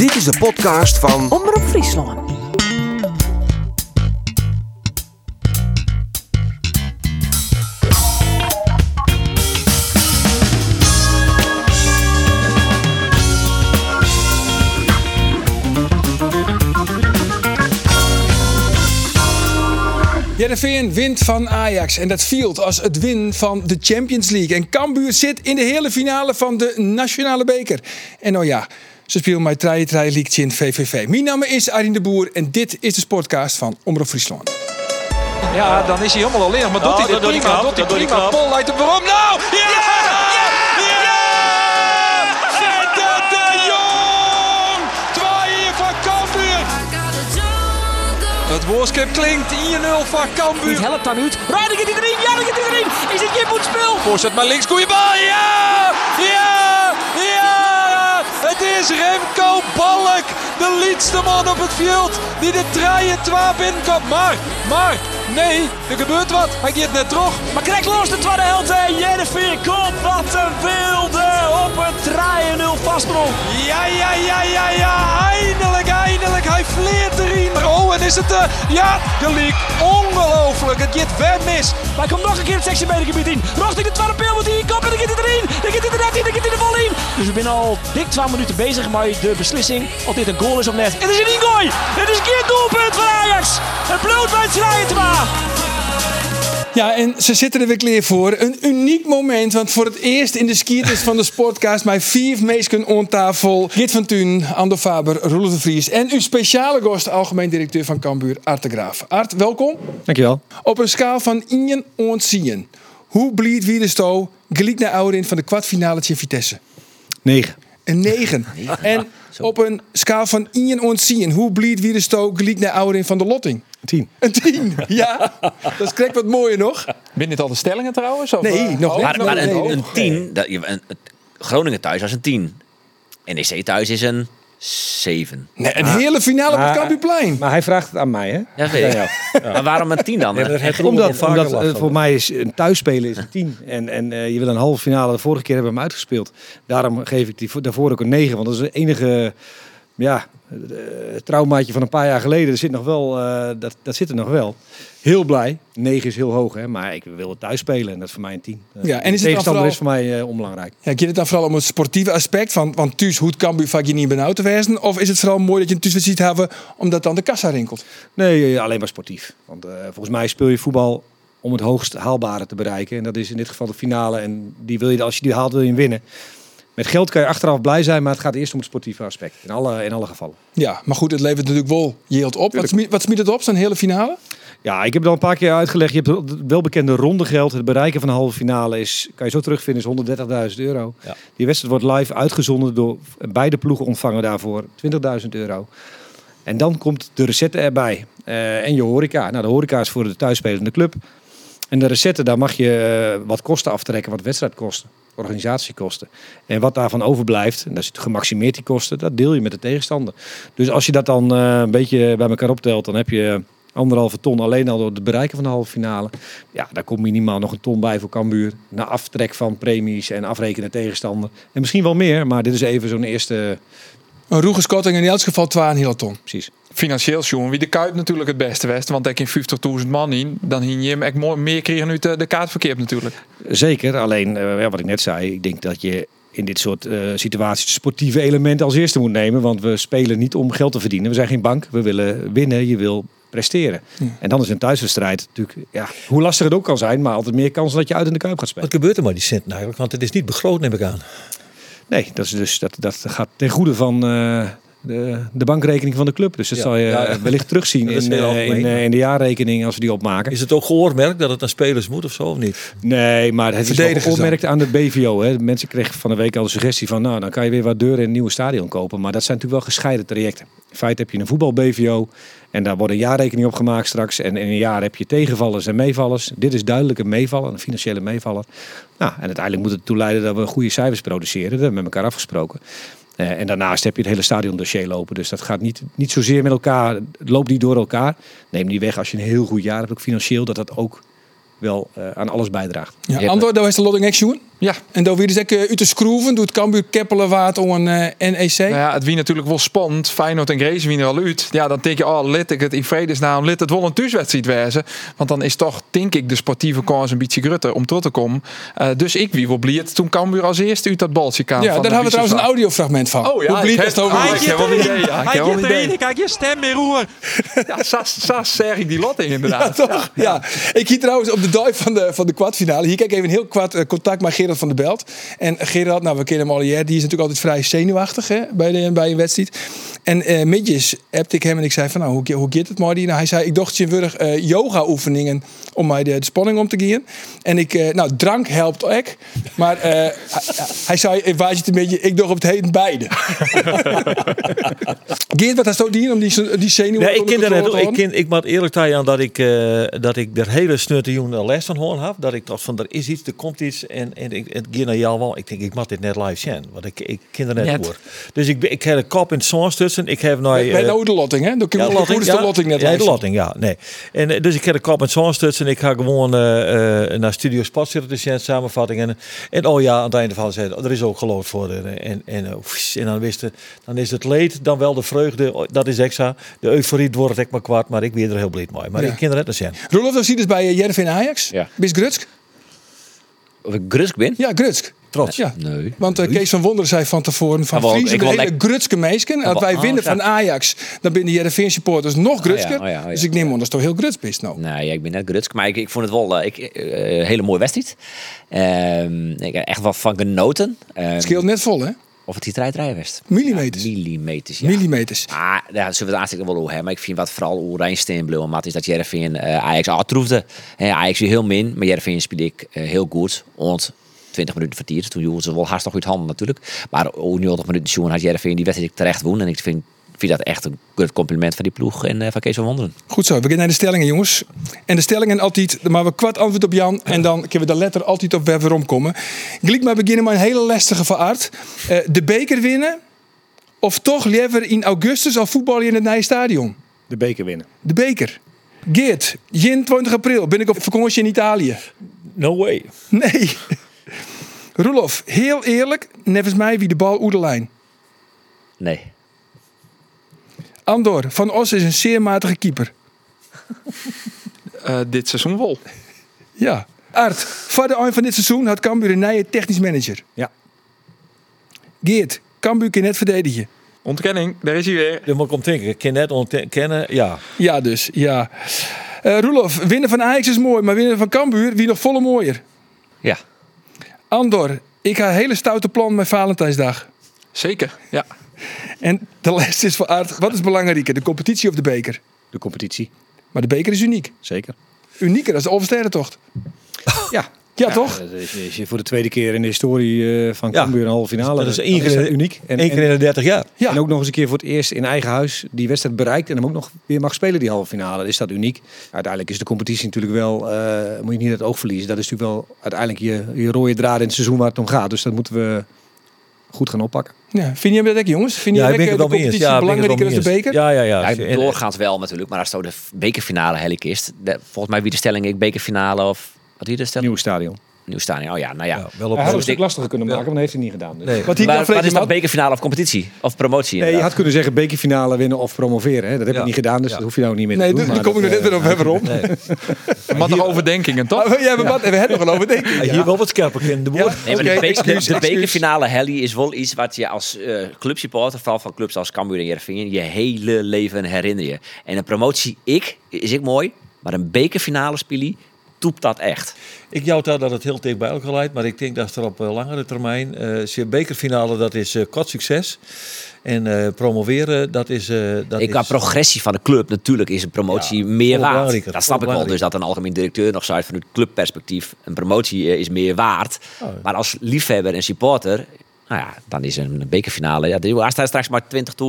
Dit is de podcast van Omroep Friesland. Jereveen wint van Ajax en dat viel als het win van de Champions League. En Cambuur zit in de hele finale van de Nationale Beker. En nou ja, ze spelen mij treien treien liedje in VVV. Mijn naam is Arjen de Boer en dit is de sportcast van Omroep Friesland. Ja, dan is hij helemaal alleen. Maar doet hij dit prima? Doet hij prima? Pol leidt hem waarom? Nou! Ja! Ja! Ja! Zette de Jong! Twaaien van Cambuur! Het woordskip klinkt 1-0 van Cambuur. helpt dan uit. Rijden gaat hij erin, ja, dan gaat hij erin. Is het Jip spel? Voorzet maar links, goeie bal. Ja! Ja! Het is Remco Balk, de liedste man op het veld, die de treien twa binnenkomt. Maar, maar, nee, er gebeurt wat. Hij gaat net terug. Maar krijg los de tweede helft. en Jennifer komt. Wat een wilde op een 3-0 vastsprong. Ja, ja, ja, ja, ja. Eindelijk, eindelijk. Hij vleert erin. Oh, en is het... eh ja, gelijk. Ongelooflijk. Het gaat ver mis. Maar hij komt nog een keer het 16 meter gebied in. Rochting de tweede pil moet hij kop en dan gaat hij erin. Dan gaat hij er net in, dan gaat hij er vol in. Dus we zijn al dik 12 minuten bezig met de beslissing of dit een goal is of net. Het is een ingooi. Het is een keer doelpunt van Ajax. Het bloed bij het draaien te maken. Ja, en ze zitten er weer klaar voor. Een uniek moment, want voor het eerst in de skieters van de Sportcast... mijn vier meesken on tafel. Git van Thun, Ando Faber, Roelof de Vries... en uw speciale gast, algemeen directeur van Cambuur, Art de Graaf. Art, welkom. Dankjewel. Op een schaal van 1 on 10. Hoe blied wie de sto gelijk naar Ouderin van de kwartfinale tegen Vitesse? 9. Een 9. En op een schaal van 1 on 10. Hoe blied wie de sto gelijk naar Ouderin van de Lotting? 10. Een 10. Ja, dat is correct wat mooier nog. Ben dit al de stellingen trouwens? Of, Nee, eh, nog niet. Maar, maar een, een 10, dat, je- een, Groningen thuis was een 10. NEC thuis is een 7. Nee, een hele finale op het Cambuurplein. Maar hij vraagt het aan mij, hè? Ja, weet ik. Maar waarom een 10 dan? Omdat, omdat eh, voor mij is een thuisspelen is een 10. En, en eh, je wil een halve finale. De vorige keer hebben we hem uitgespeeld. Daarom geef ik die vo- daarvoor ook een 9. Want dat is de enige ja, eh, traumaatje van een paar jaar geleden. Er zit nog wel, eh, dat, dat zit er nog wel. Heel blij. 9 is heel hoog, hè? maar ik wil het thuis spelen. En dat is voor mij een 10. Eh, Ja, en is het dan tegenstander vooral- is voor mij eh, onbelangrijk. Ja, gaat het dan vooral om het sportieve aspect? Van, want thuis Cambuur vaak je niet benauwd te wezen? Of is het vooral mooi dat je een thuiswedstrijd hebben omdat dan de kassa rinkelt? Nee, alleen maar sportief. Want volgens mij speel je voetbal om het hoogst haalbare te bereiken. En dat is in dit geval de finale. En die wil je, als je die haalt, wil je hem winnen. Met geld kan je achteraf blij zijn, maar het gaat eerst om het sportieve aspect. In alle, in alle gevallen. Ja, maar goed, het levert natuurlijk wel yield op. Wat smiet, wat smiet het op, zo'n hele finale? Ja, ik heb het al een paar keer uitgelegd. Je hebt het welbekende ronde geld. Het bereiken van de halve finale is, kan je zo terugvinden, is 130.000 euro. Die wedstrijd wordt live uitgezonden door beide ploegen ontvangen daarvoor 20.000 euro. En dan komt de recette erbij. Eh, en je horeca. Nou, de horeca is voor de thuisspelende club. En de recette, daar mag je eh, wat kosten aftrekken, wat wedstrijdkosten, organisatiekosten. En wat daarvan overblijft, en dat is gemaximeerd die kosten, dat deel je met de tegenstander. Dus als je dat dan eh, een beetje bij elkaar optelt, dan heb je anderhalve ton alleen al door het bereiken van de halve finale. Ja, daar komt minimaal nog een ton bij voor Cambuur. Na aftrek van premies en afrekenen tegenstander. En misschien wel meer, maar dit is even zo'n eerste... Een roegeskotting in elk geval 2 een hele ton. Precies. Financieel, jongen, wie de Kuip natuurlijk het beste west. Want ik in 50.000 man in, dan hing je hem echt mooi- meer kregen uit de, de kaartverkeer natuurlijk. Zeker, alleen eh, ja, wat ik net zei, ik denk dat je in dit soort eh, situaties het sportieve elementen als eerste moet nemen. Want we spelen niet om geld te verdienen. We zijn geen bank, we willen winnen, je wil presteren. En dan is een thuiswedstrijd natuurlijk, ja, hoe lastig het ook kan zijn, maar altijd meer kans dat je uit in de Kuip gaat spelen. Wat gebeurt er met die centen eigenlijk? Want het is niet begroot, neem ik aan. Nee, dat, is dus, dat, dat gaat ten goede van eh, de, de bankrekening van de club. Dus dat Ja, zal je ja, ja. wellicht terugzien in, eh, in, eh, in de jaarrekening als we die opmaken. Is het ook geoormerkt dat het aan spelers moet of zo of niet? Nee, maar het is opmerkt aan de BVO. Hè. Mensen kregen van de week al de suggestie van... nou, dan kan je weer wat deuren in een nieuwe stadion kopen. Maar dat zijn natuurlijk wel gescheiden trajecten. In feite heb je een voetbal-BVO... en daar wordt een jaarrekening op gemaakt straks. En in een jaar heb je tegenvallers en meevallers. Dit is duidelijk een meevaller, een financiële meevaller. Nou, en uiteindelijk moet het ertoe leiden dat we goede cijfers produceren. Dat hebben we met elkaar afgesproken. Eh, en daarnaast heb je het hele stadiondossier lopen. Dus dat gaat niet, niet zozeer met elkaar, loopt niet door elkaar. Neem niet weg als je een heel goed jaar hebt, ook financieel, dat dat ook wel eh, aan alles bijdraagt. Ja, Andor, daar is de Lodding Action. Ja, En dan weer dus ook, eh, uit de schroeven doet Cambuur Keppelen waard om een eh, NEC. nou ja, het wie natuurlijk wel spannend. Feyenoord en Grace winnen al uit. Ja, dan denk je, oh, lid ik het in vredesnaam, lid het wel een thuiswedstrijd wezen. Want dan is toch, denk ik, de sportieve kans een beetje grutter om terug te komen. Eh, dus ik wie wel blij toen Cambuur als eerste uit dat baltje kwam. ja, van daar hebben we trouwens een audiofragment van. Oh ja, Hoe ik heb, het over? ah, wel idee. Ja, idee. kijk je stem weer roer. Ja, Sas, Sas zeg ik die lotting Ja, inderdaad. toch? Ja. Ik hier trouwens op de van de, van de kwartfinale. Hier kijk even een heel kwart eh, contact met Gerard van der Belt. En Gerard, nou we kennen hem al hier. Die is natuurlijk altijd vrij zenuwachtig hè, bij, de, bij een wedstrijd. En eh midjes appte ik hem en ik zei van nou, hoe, hoe gaat het maar? Nou, hij zei, ik dacht je eh, yoga oefeningen om mij de, de spanning om te gaan. En ik, nou drank helpt ook. Maar hij, hij zei, ik waait het een beetje, ik dacht op het heden beide. Geert, wat du die om die, die zenuwen Nee, ik ken dat. Ik, ken, ik moet eerlijk aan dat ik, dat ik er hele snutte jongen les van horen heb. Dat ik dacht van, er is iets, er komt iets. En, en ik het ging naar jou wel. Ik denk, ik moet dit net live zien. Want ik, ik ken er net, Net. voor. Dus ik, ben- ik heb de kop in het zon stutsen. Ik heb nou... Bij eh, de oude lotting, hè? Dan kun je ja, de ja. lotting net Ja, de lotting, ja. Nee. En, eh, dus ik heb de kop met zo'n stutsen. Ik ga gewoon eh, naar Studio Sport zitten te zien, samenvatting. En, en oh ja, aan het einde van zei er is ook geloofd voor. En, en, en, dan, wist het, dan is het leed, dan wel de vreugde. Oh, Dat is extra. De euforie wordt het echt maar kwart. Maar ik ben er heel blij mee. Maar Ja. ik ken er net naar zien. Dat zie je dus bij Jervin Ajax. Ja. Bist Grutsk? Of ik Grusk ben? Ja, Grutsk. Trots. Ja. Nee. Want eh, Kees van Wonderen zei van tevoren van Ja, wel, Friese de wil hele Grutske meesken. Als wel- wij oh, winnen ja. van Ajax, dan binnen de Jervin supporters nog Grutsker. Oh ja, oh ja, oh ja. Dus ik neem aan dat toch heel Gruts bist nou. Nee, ja, ik ben net Grutsk, maar ik, ik vond het wel eh, ik, eh, een hele mooie wedstrijd. Ehm, ik heb echt wel van genoten. Het scheelt net vol, hè? Of het die was. Millimeters. Ja, millimeters, ja. Millimeters. Ah, daar zullen we het aanstekelijk wel over hebben. Maar ik vind wat vooral Oerijnsteen bleef. Omdat is dat Jervin uh, Ajax uittroefde. Hè, Ajax weer heel min. Maar Jervin speelde ik eh, heel goed. Want 20 minuten vertierd. Toen joegen ze wel hartstikke goed handen natuurlijk. Maar ook 90 minuten jongen had Jervin die wedstrijd terecht woon. En ik vind, vind dat echt een goed compliment van die ploeg. En uh, van Kees van Wonderen. Goed zo, we gaan naar de stellingen, jongens. En de stellingen altijd, maar we kwart antwoord op Jan. En dan kunnen we de letter altijd op waar we omkomen. Gelijk maar beginnen met een hele lastige van Art. Eh, de beker winnen. Of toch liever in augustus al voetballen in het nieuwe stadion. De beker winnen. De beker. Geert, 21 april ben ik op vakantie in Italië. No way. Nee. Roelof, heel eerlijk, nevens mij wie de bal oer de lijn. Nee. Andor, Van Os is een zeer matige keeper. Eh, dit seizoen wel. Ja. Art, voor de eind van dit seizoen had Cambuur een nieuwe technisch manager. Ja. Geert, Cambuur kan net verdedigen. Ontkenning, daar is hij weer. Dan moet ik om denken. Ik ken net ontkennen. Ja. Ja dus, ja. Eh Roelof, winnen van Ajax is mooi, maar winnen van Cambuur, wie nog volle mooier. Ja. Andor, ik ga een hele stoute plan met Valentijnsdag. Zeker, ja. En de les is voor Art, wat is belangrijker, de competitie of de beker? De competitie. Maar de beker is uniek. Zeker. Unieker dan de Oversterrentocht. Ja. Ja, toch? Dat is, je voor de tweede keer in de historie eh, van Ja. Cambuur een halve finale. Dat is één Dan keer- dat uniek. En, Eén keer in de 30 jaar. Ja. En ook nog eens een keer voor het eerst in eigen huis die wedstrijd bereikt. En hem ook nog weer mag spelen, die halve finale. Is dat uniek. Uiteindelijk is de competitie natuurlijk wel, eh, moet je niet uit het oog verliezen. Dat is natuurlijk wel uiteindelijk je, je rode draad in het seizoen waar het om gaat. Dus dat moeten we goed gaan oppakken. Ja, vind je dat jongens? Vind je Ja, dat ik de eens. competitie Ja, belangrijker dan de beker? Ja, ja, ja. Ja, En- doorgaans wel natuurlijk. Maar als zo de bekerfinale helik is. de- volgens mij wie de stelling ik bekerfinale of... Wat hier de stelling? Nieuw stadion. Nieuw stadion. Oh ja, nou ja. Ja, wel op Hij had een ik- stuk lastiger kunnen maken, maar dat heeft hij niet gedaan. Dus. Nee. Wat Maar, wat is dat bekerfinale of competitie? Of promotie? Nee, je inderdaad? had kunnen zeggen bekerfinale winnen of promoveren. Hè? Dat heb Ja. ik niet gedaan, dus Ja. dat hoef je nou niet meer Nee, te doen. daar maar kom ik er net eh, weer op hebben rond. Nee. Maar nog overdenkingen, toch? Ja? We hebben nog wel overdenken. Hier wel wat scherper in de. Nee, Oké, de, bekerfinale heli is wel iets wat je als eh clubsupporter, vooral van clubs als Cambuur en Heerenveen, je hele leven herinner je. En een promotie, ik, is ik mooi, maar een bekerfinale spelen, toept dat echt. Ik jou daar dat het heel dicht bij elkaar leidt, maar ik denk dat er op eh, langere termijn, je bekerfinale, dat is eh kort succes. En promoveren, dat is... dat ik qua is, progressie van de club, natuurlijk is een promotie Ja, meer waard. Dat snap ik wel. Dus dat een algemeen directeur nog zei vanuit clubperspectief, een promotie is meer waard. Oh. Maar als liefhebber en supporter, nou ja, dan is een bekerfinale. Ja, er staan straks maar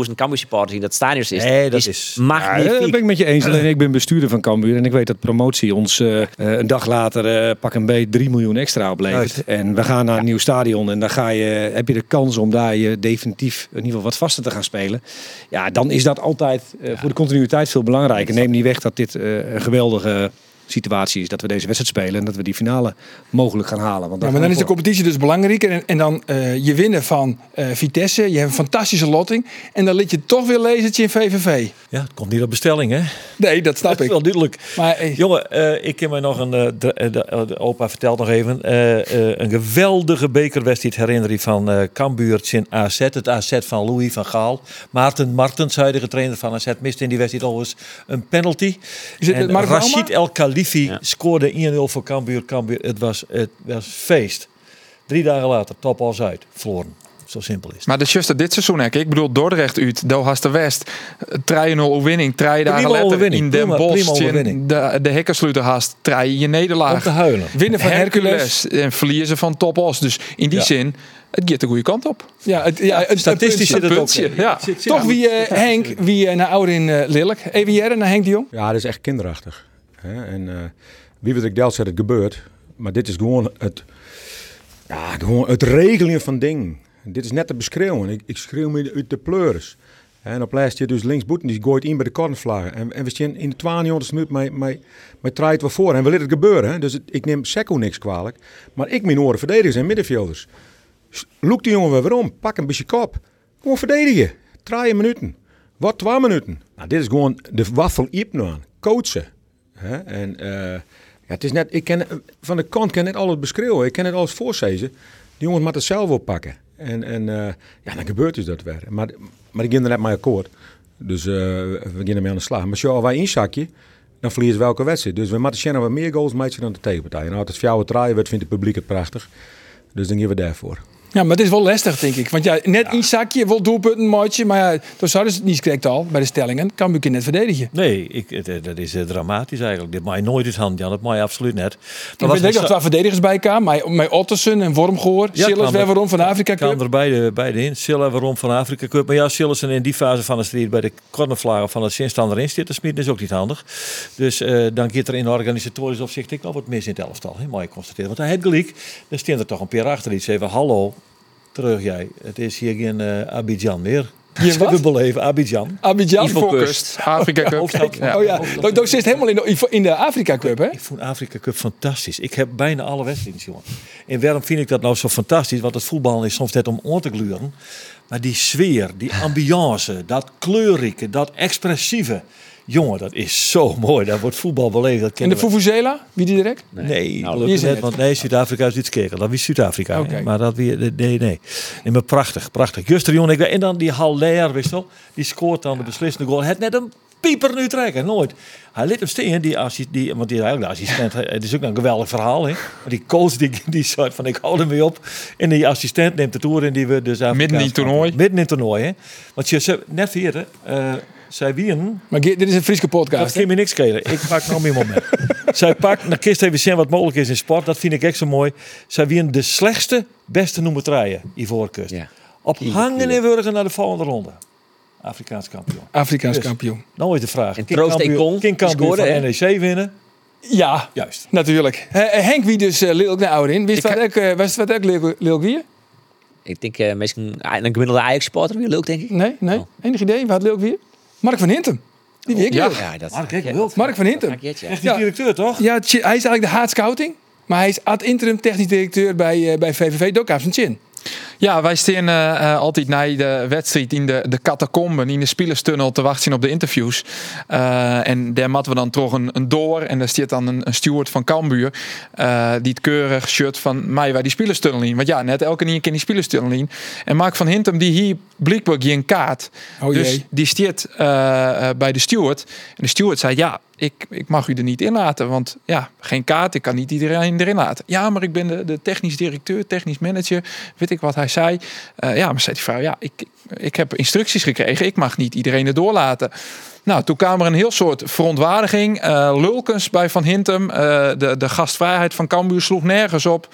20.000 Cambuur supporters in dat stadion is. Nee, dat is- Ja, magnifiek. dat ben ik met je eens. Alleen ik ben bestuurder van Cambuur en ik weet dat promotie ons eh, eh, een dag later eh, pak een beet 3 miljoen extra oplevert. En we gaan naar een nieuw stadion en dan ga je, heb je de kans om daar je definitief in ieder geval wat vaster te gaan spelen. Ja, dan is dat altijd eh, voor de continuïteit veel belangrijker. Neem niet weg dat dit eh, een geweldige situatie is dat we deze wedstrijd spelen en dat we die finale mogelijk gaan halen. Want Ja, maar dan is de competitie dus belangrijker. En, en dan eh, je winnen van eh, Vitesse. Je hebt een fantastische lotting. En dan liet je toch weer lezen in VVV. Ja, het komt niet op bestelling, hè? Nee, dat snap Dat is ik. wel duidelijk. Maar eh, Jongen, eh, ik heb me nog een. de, de- de opa vertelt nog even. eh, eh, een geweldige bekerwedstrijd herinner je van eh Cambuur in AZ. Het AZ van Louis van Gaal. Maarten Martens, huidige trainer van AZ, miste in die wedstrijd alweens een penalty. Is het en met Mark Rashid Scoorde 1-0 voor Cambuur. Cambuur. Het was, het was feest. Drie dagen later, top als uit. Verloren. Zo simpel is het. Maar de juiste dit seizoen, hè. ik bedoel Dordrecht uit, de West, 3-0 overwinning, drie dagen Prima later overwinning, in Den Bosch, de, de hekkensluiter haast, drie je Om nederlaag. te huilen. winnen van Hercules. Hercules en verliezen van Top Os. Dus in die Ja. zin, het gaat de goede kant op. Ja, het, ja, het, Statistisch het zit het ook. puntje, ja. Zit- zit- Toch wie eh, Henk, wie eh, naar Ouderin eh Lillik. Even jaren naar Henk de Jong. Ja, dat is echt kinderachtig. Hè? En eh, wie weet ik delt zegt het gebeurt. Maar dit is gewoon het, ja, gewoon het regelen van dingen. Dit is net te beschreeuwen. Ik, ik schreeuw me uit de pleuris. En op laatst je dus linksboeten, die gooit in bij de cornervlag. En, en we zien in de 92 minuut mij, mij, mij draait wat voor. En we laten het gebeuren. Dus ik neem Sekko niks kwalijk. Maar ik mijn oren verdedigers en middenvelders. Loek die jongen weer om. Pak een beetje kop. Gewoon verdedigen. Drie minuten. Wat twee minuten. Nou, dit is gewoon de waffel iep aan. Coachen. Hè? En eh, ja, het is net, ik ken, van de kant kan net alles beschreeuwen. Ik ken het alles voorzezen. Die jongens moeten het zelf oppakken. En, en eh, ja, dan gebeurt dus dat weer. Maar, maar ik ging er net mee akkoord. Dus eh, we beginnen mee aan de slag. Maar als wij inzakje, dan verliezen we elke wedstrijd. Dus we moeten we meer goals maken dan de tegenpartij. En als het fjouwe draaien wordt, vindt het publiek het prachtig. Dus dan gaan we daarvoor. Ja, maar het is wel lastig, denk ik. Want ja, net in zakje, wel doelpunten, maatje. Maar ja, toen zouden ze het niet correct al bij de stellingen. Kan je net verdedigen. Nee, ik, dat is eh, dramatisch eigenlijk. Dit mag je nooit uit hand, Jan. Dat je absoluut net. Ik weet dat er twee verdedigers bij. Met, met Ottersen en Wormgoor. Ja, kwam weer er- waarom van Afrika kan Cup. er beide, beide in. Silla waarom van Afrika Cup. Maar ja, Sillessen in die fase van de strijd bij de cornervlagen van het zinstander in zit te smieten is ook niet handig. Dus eh, dan gaat er in organisatorisch opzicht ik nog wat mis in het elftal. Maar je constateren. Want hij heeft gelijk. Dan staan er toch een paar achter iets even. Hallo, terug jij. Het is hier geen eh, Abidjan meer. Geen wat? We beleven Abidjan. Abidjan. Focust, Afrika Cup. Hoofdstad. Ja. Oh ja, dat zit helemaal in de, in de Afrika Cup, hè? Ik vond Afrika Cup fantastisch. Ik heb bijna alle wedstrijden, jongen. En waarom vind ik dat nou zo fantastisch? Want het voetbal is soms net om aan te gluren. Maar die sfeer, die ambiance, dat kleurrijke, dat expressieve. Jongen, dat is zo mooi. Daar wordt voetbal beleefd. Dat En de Fufuzela, wie die direct? Nee, Nou, is want nee, Zuid-Afrika is iets keer. Dat is Zuid-Afrika. Maar dat weer, nee, nee. nee maar prachtig, prachtig. Juster jongen, ik weet- en dan die Haller, wist wel, die scoort dan de beslissende goal. Het net een pieper nu trekken, nooit. Hij liet hem staan, die, die, want die is eigenlijk de assistent. Het is ook een geweldig verhaal, hè. Maar die coach die, die soort van, ik hou hem weer op. En die assistent neemt de toer en die we dus Midden in het toernooi. Midden in het toernooi, hè. Want je ze- net vierde, eh zij wieren Maar dit is een Friese dat podcast. hè? kan me niks schelen. Ik pak nog meer moment. Zij pakt, dan kist even zien wat mogelijk is in sport. Dat vind ik echt zo mooi. Zij winnen de slechtste, beste noemen draaien, Ivoorkust. Ja. Op hangen en wurgen naar de volgende ronde. Afrikaans kampioen. Afrikaans Dus. kampioen. Nou is de vraag. En King Troost Ekong, King scoorde, van? NEC winnen. Ja, Juist. natuurlijk. Eh, Henk, wie dus uh, Lilk naar Ouderin. Wist wat ook, eh, wist wat ook Lilk- wie? Ik denk uh, misschien een gemiddelde Ajax-supporter weer leuk, denk ik. Nee, nee. Oh. Enig idee? Wat Lilk wie? Mark van Hintem. Die ik Ja. dat Mark, van Hintem. Echt die Ja. directeur, toch? Ja, hij is eigenlijk de haat scouting. Maar hij is ad interim technisch directeur bij, eh, bij VVV. Heeft zijn chin. Ja, wij staan eh, eh, altijd na de wedstrijd in de, de catacomben, in de spelerstunnel te wachten op de interviews. Eh, en daar matten we dan toch een, een door. En daar staat dan een, een steward van Cambuur. die het keurig shirt van mij bij die spelerstunnel in. Want ja, net elke keer in die spelerstunnel in. En Mark van Hintem, die hier blijkbaar geen kaart. Oh dus die stiert bij de steward. En de steward zei, ja, ik, ik mag u er niet in laten. Want ja, geen kaart, ik kan niet iedereen erin laten. Ja, maar ik ben de, de technisch directeur, technisch manager. Weet ik wat hij zei. Eh, ja, maar zei die vrouw, ja, ik, ik heb instructies gekregen. Ik mag niet iedereen er doorlaten. Nou, toen kwam er een heel soort verontwaardiging. Eh, lulkens bij Van Hintem. Eh, de, de gastvrijheid van Cambuur sloeg nergens op.